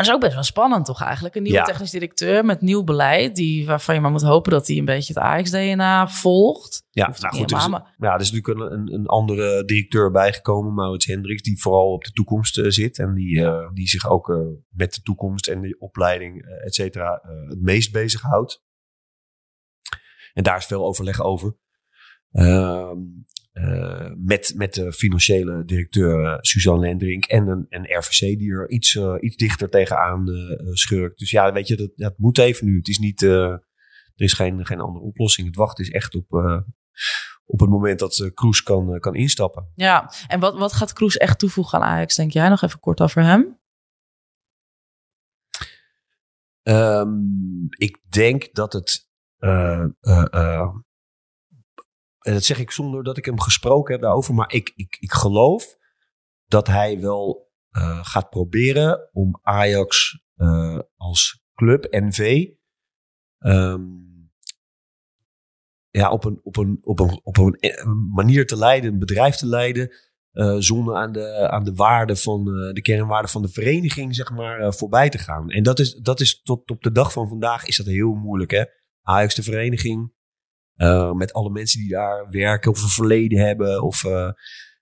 Dat is ook best wel spannend toch eigenlijk? Een nieuwe Ja. technisch directeur met nieuw beleid. Die, waarvan je maar moet hopen dat hij een beetje het Ajax-DNA volgt. Ja, Hoeft nou goed, is, maar- ja, er is natuurlijk een, een, andere directeur bijgekomen, Maurits Hendricks, die vooral op de toekomst eh, zit. En die, eh, die zich ook eh, met de toekomst en de opleiding, et cetera, het meest bezighoudt. En daar is veel overleg over. Ehm, eh, met, met de financiële directeur eh, Suzanne Lendrink en een, een RVC die er iets, eh, iets dichter tegenaan eh, schurkt. Dus ja, weet je, dat, dat moet even nu. Het is niet, er is geen, geen andere oplossing. Het wachten is echt op, op het moment dat uh, Kroes kan, kan instappen. Ja, en wat, wat gaat Kroes echt toevoegen aan Ajax, denk jij? Nog even kort over hem. Ehm, ik denk dat het. Eh, eh, eh, en dat zeg ik zonder dat ik hem gesproken heb daarover. Maar ik, ik, ik geloof dat hij wel eh, gaat proberen om Ajax eh, als club, NV. ehm, ja, op een, op, een, op, een, op een manier te leiden, een bedrijf te leiden. eh, zonder aan de, aan de waarde van eh, de kernwaarde van de vereniging, zeg maar, eh, voorbij te gaan. En dat is, dat is tot op de dag van vandaag is dat heel moeilijk. Hè? Ajax de vereniging, eh, met alle mensen die daar werken of een verleden hebben of eh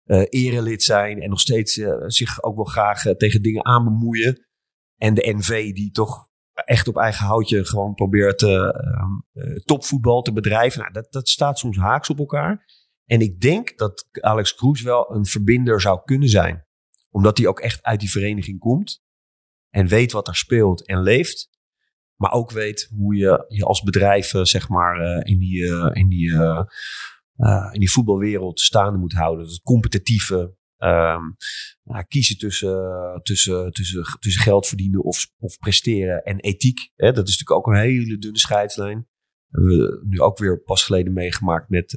eh, erelid zijn en nog steeds zich ook wel graag tegen dingen aan bemoeien. En de NV die toch echt op eigen houtje gewoon probeert eh, eh, topvoetbal te bedrijven. Nou, dat, dat staat soms haaks op elkaar. En ik denk dat Alex Kroes wel een verbinder zou kunnen zijn. Omdat hij ook echt uit die vereniging komt. En weet wat er speelt en leeft. Maar ook weet hoe je je als bedrijf eh, zeg maar eh, in die, eh, in die, in die voetbalwereld staande moet houden. Het competitieve. ehm, nou, kiezen tussen, tussen, tussen, tussen geld verdienen of, of presteren en ethiek. Hè? Dat is natuurlijk ook een hele dunne scheidslijn. Dat hebben we nu ook weer pas geleden meegemaakt met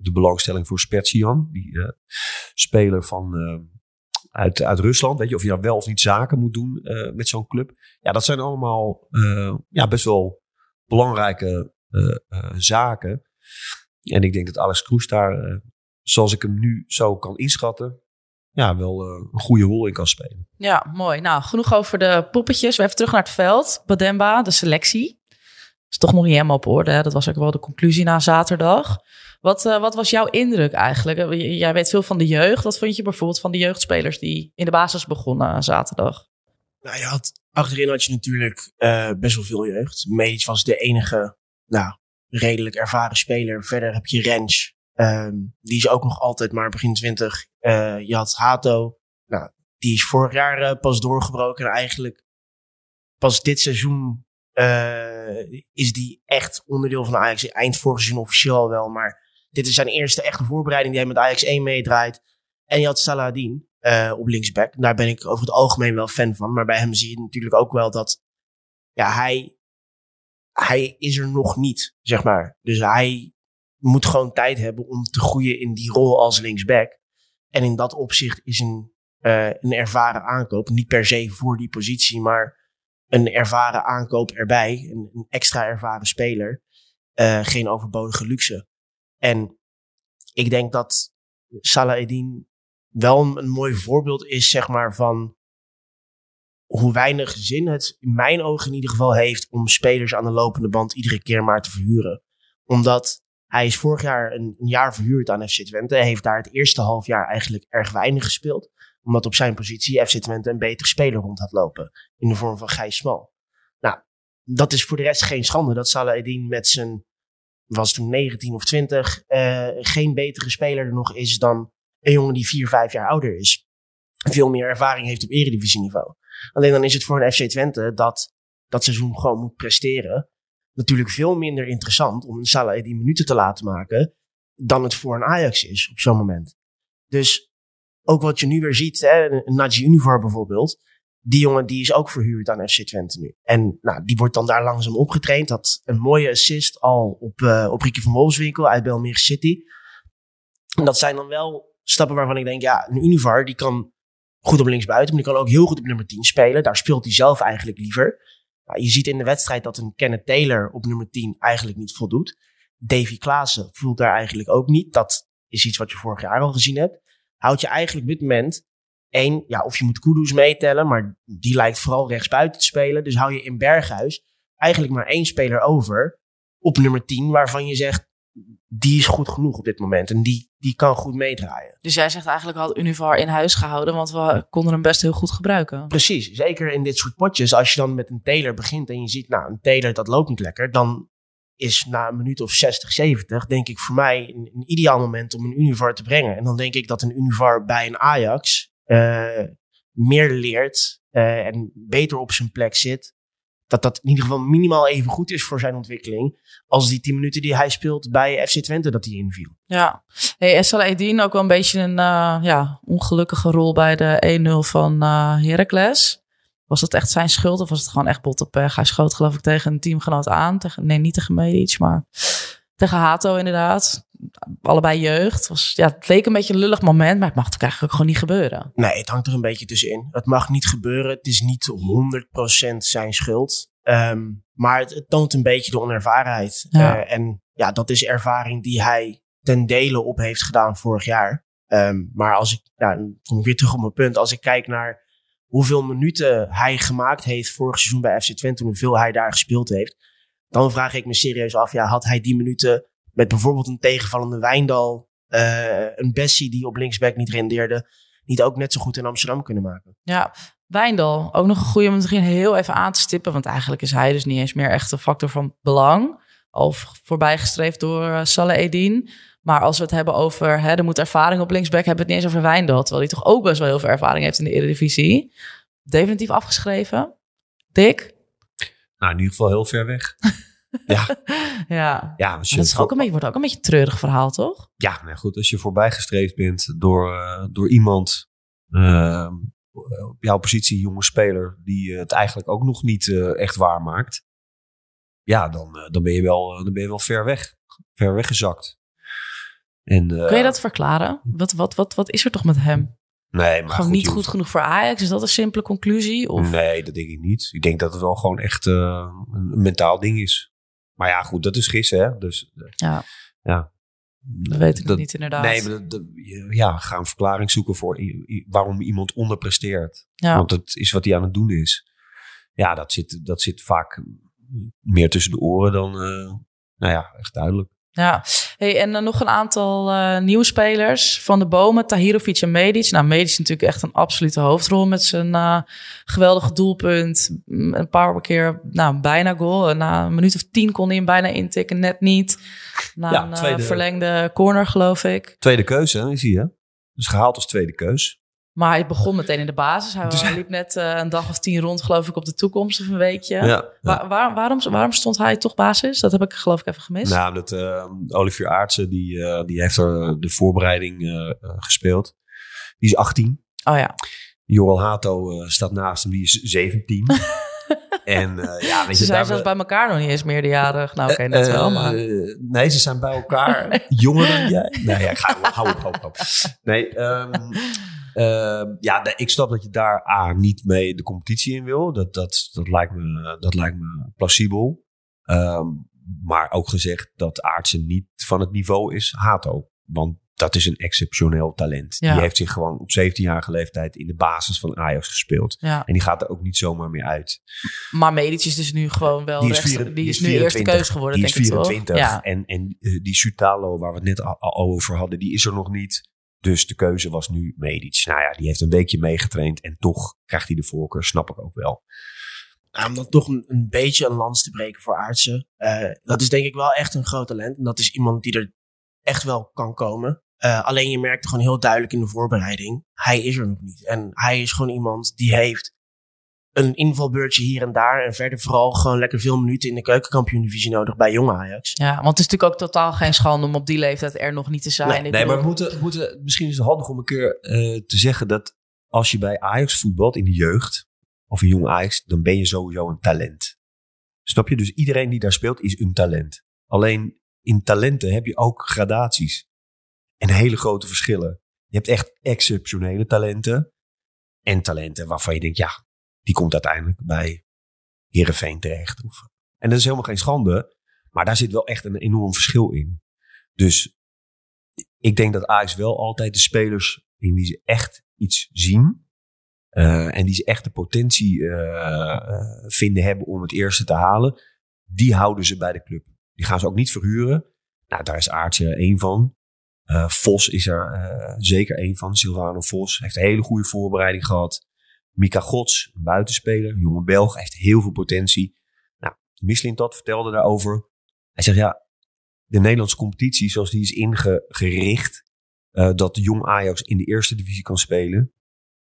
de belangstelling voor Spetsian. Die speler van, uit, uit Rusland. Weet je, of je nou wel of niet zaken moet doen eh, met zo'n club. Ja, dat zijn allemaal eh, ja, best wel belangrijke eh, zaken. En ik denk dat Alex Kroes daar, zoals ik hem nu zo kan inschatten, ja, wel een goede rol in kan spelen. Ja, mooi. Nou, genoeg over de poppetjes. We even terug naar het veld. Bademba, de selectie. Is toch nog niet helemaal op orde. Dat was ook wel de conclusie na zaterdag. Wat, uh, wat was jouw indruk eigenlijk? Jij weet veel van de jeugd. Wat vond je bijvoorbeeld van de jeugdspelers die in de basis begonnen zaterdag? Nou, je had, achterin had je natuurlijk uh, best wel veel jeugd. Medic was de enige, nou, redelijk ervaren speler. Verder heb je Rens. Um, die is ook nog altijd maar begin 20. Uh, je had Hato. Nou, die is vorig jaar pas doorgebroken. En eigenlijk pas dit seizoen eh, is die echt onderdeel van Ajax. Eind vorig seizoen officieel wel, maar dit is zijn eerste echte voorbereiding die hij met Ajax 1 meedraait. En je had Saladin uh, op linksback. Daar ben ik over het algemeen wel fan van. Maar bij hem zie je natuurlijk ook wel dat ja, hij, hij is er nog niet, zeg maar. Dus hij moet gewoon tijd hebben om te groeien in die rol als linksback. En in dat opzicht is een, uh, een ervaren aankoop, niet per se voor die positie, maar een ervaren aankoop erbij, een, extra ervaren speler, uh, geen overbodige luxe. En ik denk dat Salah Eddin wel een, mooi voorbeeld is, zeg maar, van hoe weinig zin het in mijn ogen in ieder geval heeft om spelers aan de lopende band iedere keer maar te verhuren. Omdat hij is vorig jaar een, jaar verhuurd aan FC Twente. Hij heeft daar het eerste half jaar eigenlijk erg weinig gespeeld. Omdat op zijn positie FC Twente een betere speler rond had lopen. In de vorm van Gijs Smal. Nou, dat is voor de rest geen schande. Dat Salah Eddin met zijn, was toen 19 of 20, uh, geen betere speler er nog is dan een jongen die 4, 5 jaar ouder is. Veel meer ervaring heeft op eredivisieniveau. Alleen dan is het voor een FC Twente dat dat seizoen gewoon moet presteren natuurlijk veel minder interessant om een Salah die minuten te laten maken dan het voor een Ajax is op zo'n moment. Dus ook wat je nu weer ziet, hè, een Naji Univar bijvoorbeeld, die jongen die is ook verhuurd aan FC Twente nu. En nou, die wordt dan daar langzaam opgetraind. Had een mooie assist al op, uh, op Ricky van Wolfswinkel uit Belmere City. En dat zijn dan wel stappen waarvan ik denk, ja, een Univar die kan goed op linksbuiten, maar die kan ook heel goed op nummer 10 spelen. Daar speelt hij zelf eigenlijk liever. Je ziet in de wedstrijd dat een Kenneth Taylor op nummer 10 eigenlijk niet voldoet. Davy Klaassen voelt daar eigenlijk ook niet. Dat is iets wat je vorig jaar al gezien hebt. Houd je eigenlijk op dit moment één, ja, of je moet Kudus meetellen, maar die lijkt vooral rechtsbuiten te spelen. Dus hou je in Berghuis eigenlijk maar één speler over op nummer 10, waarvan je zegt, die is goed genoeg op dit moment. En die, die kan goed meedraaien. Dus jij zegt eigenlijk had Univar in huis gehouden, want we konden hem best heel goed gebruiken. Precies, zeker in dit soort potjes. Als je dan met een Taylor begint en je ziet, nou, een Taylor dat loopt niet lekker, dan is na een minuut of 60, 70, denk ik voor mij een, een ideaal moment om een Univar te brengen. En dan denk ik dat een Univar bij een Ajax meer leert uh, en beter op zijn plek zit dat dat in ieder geval minimaal even goed is voor zijn ontwikkeling. Als die 10 minuten die hij speelt bij FC Twente dat hij inviel. Ja, hey, Essel Edin ook wel een beetje een uh, ja, ongelukkige rol bij de 1-0 van uh, Heracles. Was dat echt zijn schuld of was het gewoon echt bot op pech? Hij schoot geloof ik tegen een teamgenoot aan. Tegen, nee, niet tegen Medic, maar tegen Hato inderdaad. Allebei jeugd. Was, ja, het leek een beetje een lullig moment, maar het mag toch eigenlijk ook gewoon niet gebeuren. Nee, het hangt er een beetje tussenin. Het mag niet gebeuren. Het is niet 100% zijn schuld. Um, maar het, het, toont een beetje de onervarenheid. Ja. Uh, en ja, dat is ervaring die hij ten dele op heeft gedaan vorig jaar. Um, maar als ik, ja, dan kom ik weer terug op mijn punt. Als ik kijk naar hoeveel minuten hij gemaakt heeft vorig seizoen bij FC Twente, hoeveel hij daar gespeeld heeft, dan vraag ik me serieus af, ja, had hij die minuten met bijvoorbeeld een tegenvallende Wijndal, uh, een Bessie die op linksback niet rendeerde, niet ook net zo goed in Amsterdam kunnen maken? Ja, Wijndal, ook nog een goede om misschien heel even aan te stippen, want eigenlijk is hij dus niet eens meer echt een factor van belang. Of voorbijgestreefd door uh, Saleh Edin. Maar als we het hebben over, hè, er moet ervaring op linksback, hebben we het niet eens over Wijndal. Terwijl hij toch ook best wel heel veel ervaring heeft in de Eredivisie. Definitief afgeschreven. Dick? Nou, in ieder geval heel ver weg. ja. ja. ja dat is ook een beetje, wordt ook een beetje een treurig verhaal, toch? Ja, nou goed. Als je voorbijgestreefd bent door, uh, door iemand uh, op jouw positie, jonge speler, die het eigenlijk ook nog niet uh, echt waarmaakt. Ja, dan, dan, ben je wel, dan ben je wel ver weg. Ver weggezakt. En, Kun je dat verklaren? Wat, wat, wat, wat is er toch met hem? Nee, maar gewoon goed, niet goed genoeg voor Ajax? Is dat een simpele conclusie? Of? Nee, dat denk ik niet. Ik denk dat het wel gewoon echt uh, een mentaal ding is. Maar ja, goed, dat is gissen, hè? Dus ja. ja. Dat weet ik dat, niet inderdaad. Nee, maar dat, ja, ga een verklaring zoeken voor waarom iemand onderpresteert. Ja. Want dat is wat hij aan het doen is. Ja, dat zit, dat zit vaak meer tussen de oren dan, uh, nou ja, echt duidelijk. Ja, hey, en dan nog een aantal uh, nieuwe spelers van de bomen. Tahirovic en Medic. Nou, Medic is natuurlijk echt een absolute hoofdrol met zijn uh, geweldige doelpunt. Een paar keer, nou, bijna goal. Na een minuut of tien kon hij hem bijna intikken, net niet. Na ja, een tweede, uh, verlengde corner, geloof ik. Tweede keuze, is hij, hè? Dus gehaald als tweede keus. Maar hij begon meteen in de basis. Hij, Dus- liep net eh, een dag of tien rond, geloof ik, op de toekomst of een weekje. Ja, ja. Wa- waar- waarom, waarom stond hij toch basis? Dat heb ik geloof ik even gemist. Nou, dat eh, Olivier Aartsen, die, eh, die heeft er de voorbereiding gespeeld. Die is 18. Oh ja. Joral Hato staat naast hem, die is 17. en eh, ja, weet Ze je, zijn zelfs bij elkaar nog niet eens meerderjarig. Nou oké, net wel, Eh, maar... Nee, ze zijn bij elkaar jonger dan jij. Nee, ja, ga, hou op, hou op. Nee, ehm, ehm, ja, nee, ik snap dat je daar A, niet mee de competitie in wil. Dat, dat, dat, lijkt, me, dat lijkt me plausibel. Ehm, maar ook gezegd dat Aartsen niet van het niveau is Hato. Want dat is een exceptioneel talent. Ja. Die heeft zich gewoon op 17-jarige leeftijd in de basis van Ajax gespeeld. Ja. En die gaat er ook niet zomaar meer uit. Maar Medici is dus nu gewoon wel Die is, rechts- die is nu eerste keus geworden, Die is denk ik toch? 24. Ja. En, en eh, die Sutalo, waar we het net al, al over hadden, die is er nog niet. Dus de keuze was nu Medic. Nou ja, die heeft een weekje meegetraind. En toch krijgt hij de voorkeur, snap ik ook wel. Nou, om dan toch een, een beetje een lans te breken voor Aartsen. Eh, dat is denk ik wel echt een groot talent. En dat is iemand die er echt wel kan komen. Eh, alleen je merkte gewoon heel duidelijk in de voorbereiding. Hij is er nog niet. En hij is gewoon iemand die heeft een invalbeurtje hier en daar. En verder vooral gewoon lekker veel minuten in de keukenkampioen-divisie nodig bij jonge Ajax. Ja, want het is natuurlijk ook totaal geen schande om op die leeftijd er nog niet te zijn. Nee, Ik nee, bedoel- maar we moeten, we moeten, misschien is het handig om een keer eh, te zeggen dat als je bij Ajax voetbalt in de jeugd, of een jong Ajax, dan ben je sowieso een talent. Snap je? Dus iedereen die daar speelt is een talent. Alleen in talenten heb je ook gradaties. En hele grote verschillen. Je hebt echt exceptionele talenten. En talenten waarvan je denkt, ja, die komt uiteindelijk bij Heerenveen terecht. En dat is helemaal geen schande. Maar daar zit wel echt een enorm verschil in. Dus ik denk dat Ajax wel altijd de spelers in wie ze echt iets zien. eh, en die ze echt de potentie eh, eh, vinden hebben om het eerste te halen. Die houden ze bij de club. Die gaan ze ook niet verhuren. Nou, daar is Aartje één van. Eh, Vos is er eh, zeker één van. Silvano Vos heeft een hele goede voorbereiding gehad. Mika Gods, een buitenspeler, een jonge Belg, heeft heel veel potentie. Nou, Mislintat vertelde daarover. Hij zegt ja, de Nederlandse competitie zoals die is ingericht, eh, dat de jong Ajax in de eerste divisie kan spelen.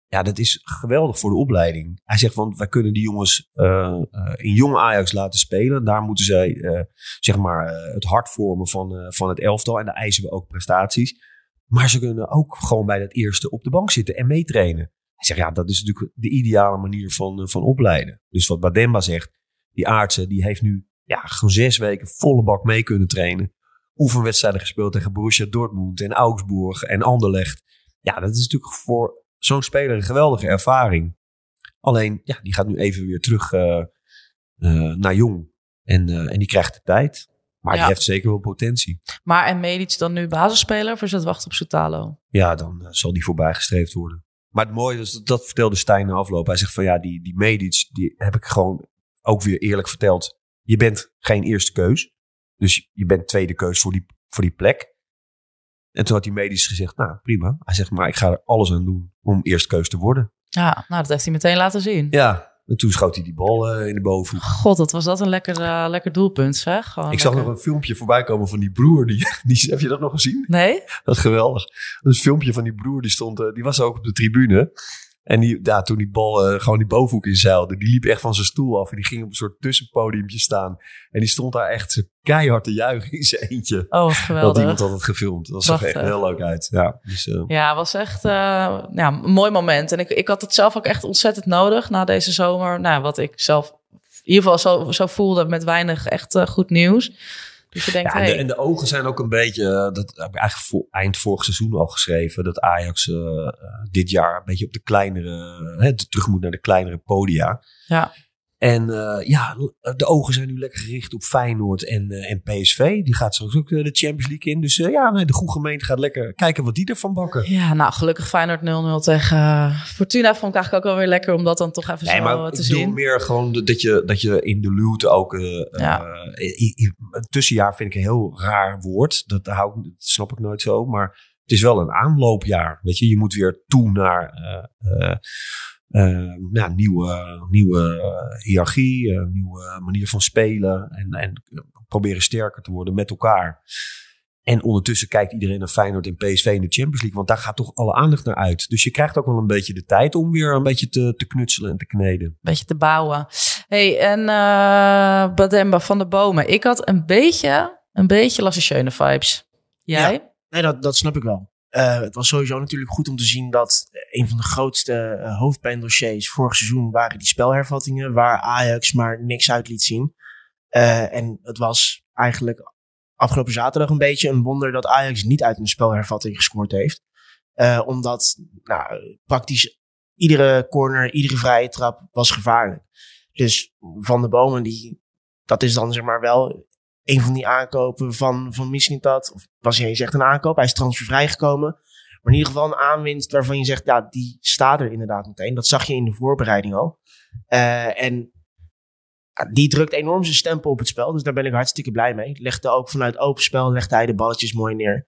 Ja, dat is geweldig voor de opleiding. Hij zegt, want wij kunnen die jongens eh, eh, in jong Ajax laten spelen. Daar moeten zij eh, zeg maar het hart vormen van, van het elftal. En daar eisen we ook prestaties. Maar ze kunnen ook gewoon bij dat eerste op de bank zitten en meetrainen. Hij zegt, ja, dat is natuurlijk de ideale manier van, van opleiden. Dus wat Bademba zegt, die aardse, die heeft nu ja, gewoon zes weken volle bak mee kunnen trainen. Oefenwedstrijden gespeeld tegen Borussia Dortmund en Augsburg en Anderlecht. Ja, dat is natuurlijk voor zo'n speler een geweldige ervaring. Alleen, ja, die gaat nu even weer terug eh, eh, naar jong. En, eh, en die krijgt de tijd. Maar Ja. die heeft zeker wel potentie. Maar en Medic dan nu basisspeler of is het wachten op Soutalo? Ja, dan zal die voorbij gestreefd worden. Maar het mooie is, dat, dat vertelde Stijn na afloop. Hij zegt van ja, die, die Medic, die heb ik gewoon ook weer eerlijk verteld. Je bent geen eerste keus. Dus je bent tweede keus voor die, voor die plek. En toen had die medisch gezegd, nou prima. Hij zegt, maar ik ga er alles aan doen om eerste keus te worden. Ja, nou dat heeft hij meteen laten zien. Ja, en toen schoot hij die bal eh, in de bovenhoek. God, wat was dat een lekker, eh, lekker doelpunt zeg. Gewoon Ik zag nog een filmpje voorbij komen van die broer. Die, die, heb je dat nog gezien? Nee? Dat is geweldig. Dat is een filmpje van die broer, die stond, eh, die was ook op de tribune. En die, ja, toen die bal eh, gewoon die bovenhoek inzeilde, die liep echt van zijn stoel af. En die ging op een soort tussenpodiumpje staan. En die stond daar echt keihard te juichen in zijn eentje. Oh, wat Dat geweldig. iemand had het gefilmd. Dat zag er echt heel leuk uit. Ja, dus, eh, Ja, was echt eh, ja, een mooi moment. En ik, ik had het zelf ook echt ontzettend nodig na deze zomer. Nou, wat ik zelf in ieder geval zo, zo voelde met weinig echt goed nieuws. Dus je denkt, Ja, en, hey, de, en de ogen zijn ook een beetje, eh, dat heb ik eigenlijk voor, eind vorig seizoen al geschreven, dat Ajax eh, eh, dit jaar een beetje op de kleinere, hè, terug moet naar de kleinere podia. Ja. En eh, ja, de ogen zijn nu lekker gericht op Feyenoord en, eh, en PSV. Die gaat straks ook eh, de Champions League in. Dus ja, nee, de goede gemeente gaat lekker kijken wat die ervan bakken. ja, nou gelukkig Feyenoord 0-0 tegen Fortuna vond ik eigenlijk ook wel weer lekker om dat dan toch even Nee, zo maar ik te bedoel zien. meer gewoon dat je, dat je in de luwte ook... Ja. i- i- een tussenjaar vind ik een heel raar woord. Dat, hou ik, dat snap ik nooit zo. Maar het is wel een aanloopjaar. Weet je, je moet weer toe naar eh, eh, eh, ja, nieuwe, nieuwe eh, hiërarchie, een nieuwe manier van spelen. En, en proberen sterker te worden met elkaar. En ondertussen kijkt iedereen naar Feyenoord en PSV in de Champions League. Want daar gaat toch alle aandacht naar uit. Dus je krijgt ook wel een beetje de tijd om weer een beetje te, te knutselen en te kneden. beetje te bouwen. hey, en eh Bademba van de Bomen. Ik had een beetje, een beetje Lasse Schöne vibes. Jij? Nee, dat, dat snap ik wel. Eh, het was sowieso natuurlijk goed om te zien dat een van de grootste eh, hoofdpijndossiers vorig seizoen waren die spelhervattingen, waar Ajax maar niks uit liet zien. Eh, en het was eigenlijk afgelopen zaterdag een beetje een wonder dat Ajax niet uit een spelhervatting gescoord heeft. Eh, omdat nou, praktisch iedere corner, iedere vrije trap was gevaarlijk. Dus Van de Bomen, die, dat is dan zeg maar wel een van die aankopen van, van Mislintat. Of was eens echt een aankoop? Hij is transfervrij gekomen. Maar in ieder geval een aanwinst waarvan je zegt, ja, die staat er inderdaad meteen. Dat zag je in de voorbereiding al. Eh, en die drukt enorm zijn stempel op het spel. Dus daar ben ik hartstikke blij mee. Legde ook vanuit open spel, legde hij de balletjes mooi neer.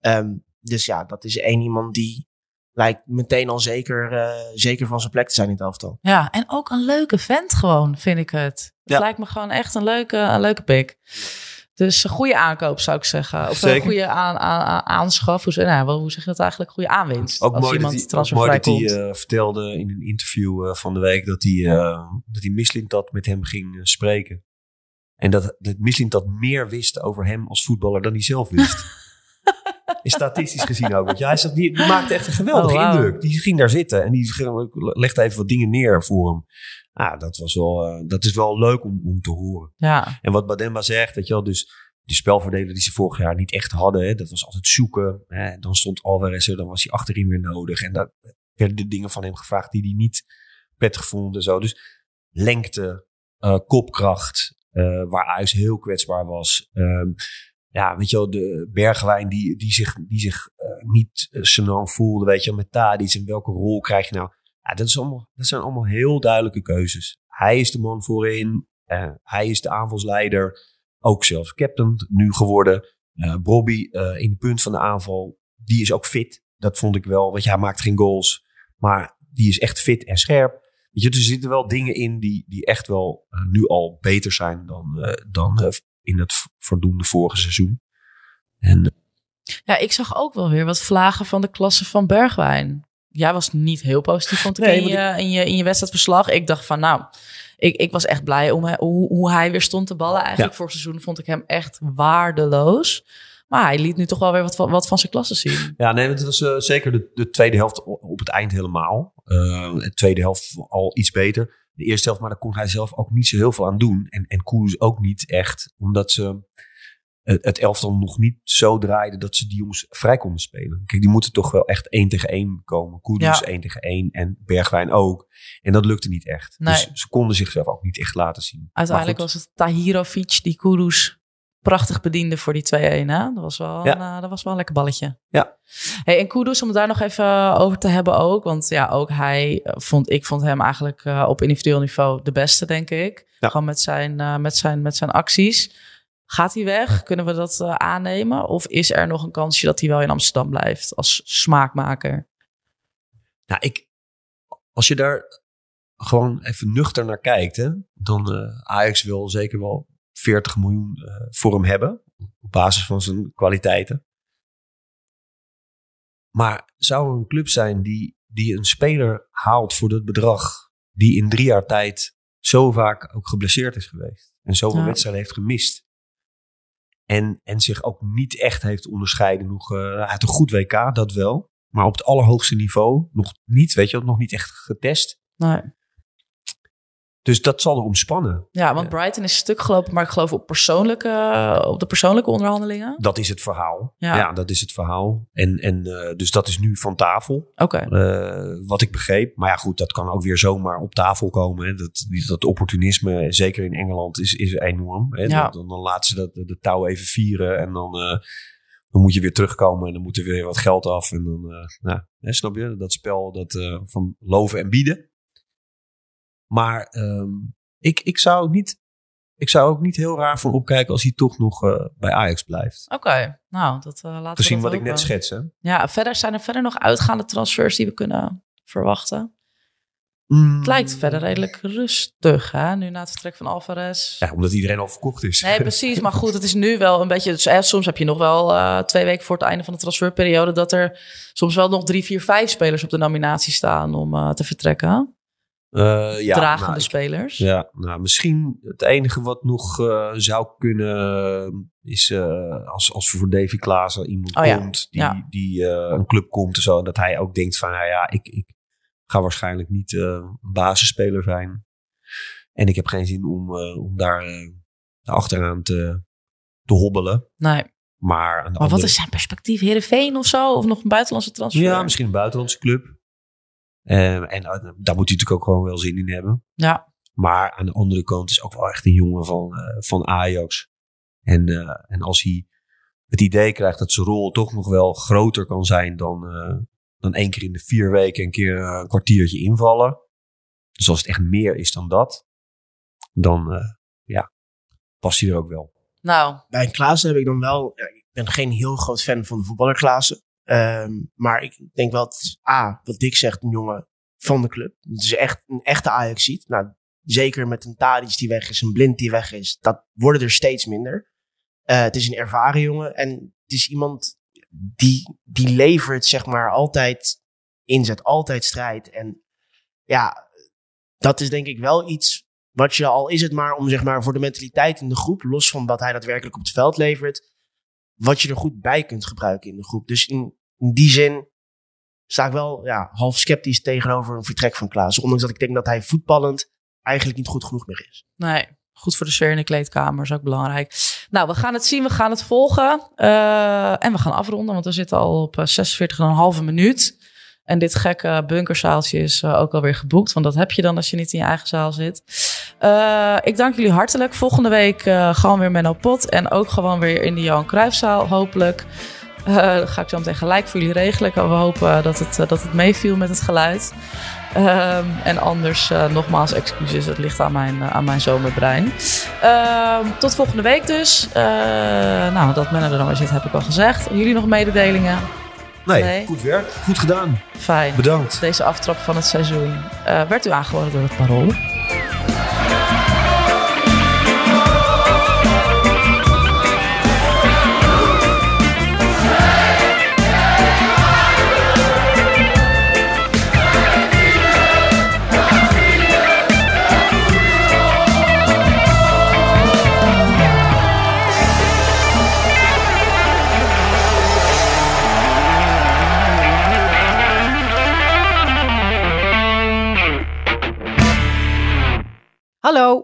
Ehm, dus ja, dat is één iemand die lijkt meteen al zeker, eh, zeker van zijn plek te zijn in het elftal. Ja, en ook een leuke vent gewoon, vind ik het. Het Ja. lijkt me gewoon echt een leuke, een leuke pick. Dus een goede aankoop zou ik zeggen. Of een goede aan, aan, aan- aanschaf. Hoe, nou, hoe zeg je dat eigenlijk? Goede aanwinst. Ook als mooi dat iemand hij, ook transfervrij mooi dat hij eh, vertelde in een interview eh, van de week dat hij, uh, dat hij Mislintat met hem ging spreken. En dat, dat Mislintat meer wist over hem als voetballer dan hij zelf wist. Is statistisch gezien ook. Want ja, hij zegt, die, die maakte echt een geweldige Oh, indruk. Die ging daar zitten en die legde even wat dingen neer voor hem. Ah, dat, was wel, eh, dat is wel leuk om, om te horen. Ja, En wat Bademba zegt, weet je wel, dus die spelverdeler die ze vorig jaar niet echt hadden, hè, dat was altijd zoeken. Hè, dan stond Alvarez er, dan was hij achterin weer nodig. En daar werden de dingen van hem gevraagd die hij niet prettig vond en zo. Dus lengte, eh, kopkracht, eh, waar Ajax heel kwetsbaar was. Ehm, ja, weet je wel, de Bergwijn die, die zich, die zich eh, niet uh, voelde, weet je wel, met en welke rol krijg je nou? Ja, dat, is allemaal, dat zijn allemaal heel duidelijke keuzes. Hij is de man voorin, eh, hij is de aanvalsleider, ook zelfs captain nu geworden. Uh, Bobby uh, in de punt van de aanval, die is ook fit. Dat vond ik wel, want hij maakt geen goals, maar die is echt fit en scherp. Weet je, dus er zitten wel dingen in die, die echt wel uh, nu al beter zijn dan, uh, dan uh, in het verdoemde vorige seizoen. En, ja, ik zag ook wel weer wat vlagen van de klasse van Bergwijn. Jij was niet heel positief, vond ik, nee, in, je, in, je, in je wedstrijdverslag. Ik dacht van, nou, ik, ik was echt blij om hoe, hoe hij weer stond te ballen. Eigenlijk ja. vorig seizoen vond ik hem echt waardeloos. Maar hij liet nu toch wel weer wat, wat van zijn klasse zien. Ja, nee, het was uh, zeker de, de, tweede helft op het eind helemaal. Uh, de tweede helft al iets beter. De eerste helft, maar daar kon hij zelf ook niet zo heel veel aan doen. En, en Koers ook niet echt, omdat ze het, het elftal nog niet zo draaiden dat ze die jongens vrij konden spelen. Kijk, die moeten toch wel echt één tegen één komen. Koerders ja. één tegen één en Bergwijn ook. En dat lukte niet echt. Nee. Dus ze konden zichzelf ook niet echt laten zien. Uiteindelijk was het Tahirovic die Kudus prachtig bediende voor die 2-1. Hè? Dat, was wel ja. een, uh, dat was wel een lekker balletje. Ja. Hey, en Kudus, om het daar nog even over te hebben ook. Want ja, ook hij vond, ik vond hem eigenlijk uh, op individueel niveau de beste, denk ik. Ja. Gewoon met zijn, uh, met, zijn, met zijn acties. Gaat hij weg? Kunnen we dat aannemen? Of is er nog een kansje dat hij wel in Amsterdam blijft als smaakmaker? Nou, ik, als je daar gewoon even nuchter naar kijkt, hè, dan Ajax wil zeker wel 40 miljoen uh, voor hem hebben. Op basis van zijn kwaliteiten. Maar zou er een club zijn die, die een speler haalt voor dat bedrag, die in drie jaar tijd zo vaak ook geblesseerd is geweest en zoveel ja. wedstrijden heeft gemist? En, en zich ook niet echt heeft onderscheiden. Nog, hij had een goed WK, dat wel. Maar op het allerhoogste niveau nog niet, weet je, nog niet echt getest. Nee. Dus dat zal er omspannen. Ja, want Brighton is stuk gelopen, maar ik geloof op, persoonlijke, op de persoonlijke onderhandelingen. Dat is het verhaal. Ja, ja dat is het verhaal. En, en uh, dus dat is nu van tafel. Oké. Okay. Uh, wat ik begreep. Maar ja, goed, dat kan ook weer zomaar op tafel komen. Hè. Dat, dat opportunisme, zeker in Engeland, is, is enorm. Hè. Ja. Dan, dan laten ze dat, de touw even vieren en dan... Uh, dan moet je weer terugkomen en dan moet er weer wat geld af. En dan, uh, nou, hè, snap je? Dat spel dat, uh, van loven en bieden. Maar um, ik, ik, zou niet, ik zou ook niet heel raar van opkijken als hij toch nog uh, bij Ajax blijft. Oké, okay. nou, dat uh, laten Gezien we wat ik net schets, hè? Ja, verder zijn er verder nog uitgaande transfers die we kunnen verwachten. Mm. Het lijkt verder redelijk rustig, hè? Nu na het vertrek van Alvarez. Ja, omdat iedereen al verkocht is. Nee, precies. Maar goed, het is nu wel een beetje... dus, eh, soms heb je nog wel eh, twee weken voor het einde van de transferperiode... dat er soms wel nog drie, vier, vijf spelers op de nominatie staan om eh, te vertrekken. Eh, ja, Dragende nou, spelers. Ja, nou, misschien het enige wat nog eh, zou kunnen is uh, als, als voor Davy Klaassen iemand Oh ja, komt die, ja. die uh, een club komt en zo, dat hij ook denkt van, nou ja, ik, ik ga waarschijnlijk niet uh, een basisspeler zijn. En ik heb geen zin om, uh, om daar achteraan te, te hobbelen. Nee. Maar, maar andere... wat is zijn perspectief? Heerenveen of zo? Of nog een buitenlandse transfer? Ja, misschien een buitenlandse club. Uh, en daar moet hij natuurlijk ook gewoon wel zin in hebben. Ja. Maar aan de andere kant is ook wel echt een jongen van, uh, van Ajax. En, uh, en als hij het idee krijgt dat zijn rol toch nog wel groter kan zijn dan, uh, dan één keer in de vier weken een keer een kwartiertje invallen. Dus als het echt meer is dan dat, dan uh, ja, past hij er ook wel. Nou. Bij Klaassen heb ik dan wel, ja, ik ben geen heel groot fan van de voetballer Klaassen. Um, maar ik denk wel, is A, wat Dick zegt, een jongen van de club. Het is echt een echte ajax ziet. Nou, zeker met een Tadic die weg is, een Blind die weg is, dat worden er steeds minder. Uh, het is een ervaren jongen en het is iemand die, die levert, zeg maar, altijd inzet, altijd strijd. En ja, dat is denk ik wel iets wat je, al is het maar om, zeg maar, voor de mentaliteit in de groep, los van wat hij daadwerkelijk op het veld levert, wat je er goed bij kunt gebruiken in de groep. Dus in, die zin sta ik wel ja, half sceptisch tegenover een vertrek van Klaas. Ondanks dat ik denk dat hij voetballend eigenlijk niet goed genoeg meer is. Nee, goed voor de sfeer in de kleedkamer is ook belangrijk. Nou, we gaan het zien, we gaan het volgen. Uh, en we gaan afronden, want we zitten al op 46,5 minuut. En dit gekke bunkerzaaltje is uh, ook alweer geboekt. Want dat heb je dan als je niet in je eigen zaal zit. Uh, ik dank jullie hartelijk. Volgende week uh, gewoon weer Menno Pot. En ook gewoon weer in de Johan Cruijffzaal, hopelijk. Uh, ga ik zo meteen gelijk voor jullie regelen. We hopen dat het, dat het meeviel met het geluid. Um, en anders, nogmaals, excuses. Het ligt aan mijn, aan mijn zomerbrein. Uh, tot volgende week dus. nou, dat men er dan weer zit, heb ik al gezegd. Jullie nog mededelingen? Nee, nee, goed werk. Goed gedaan. Fijn. Bedankt. Deze aftrap van het seizoen. werd u aangeboden door het Parool.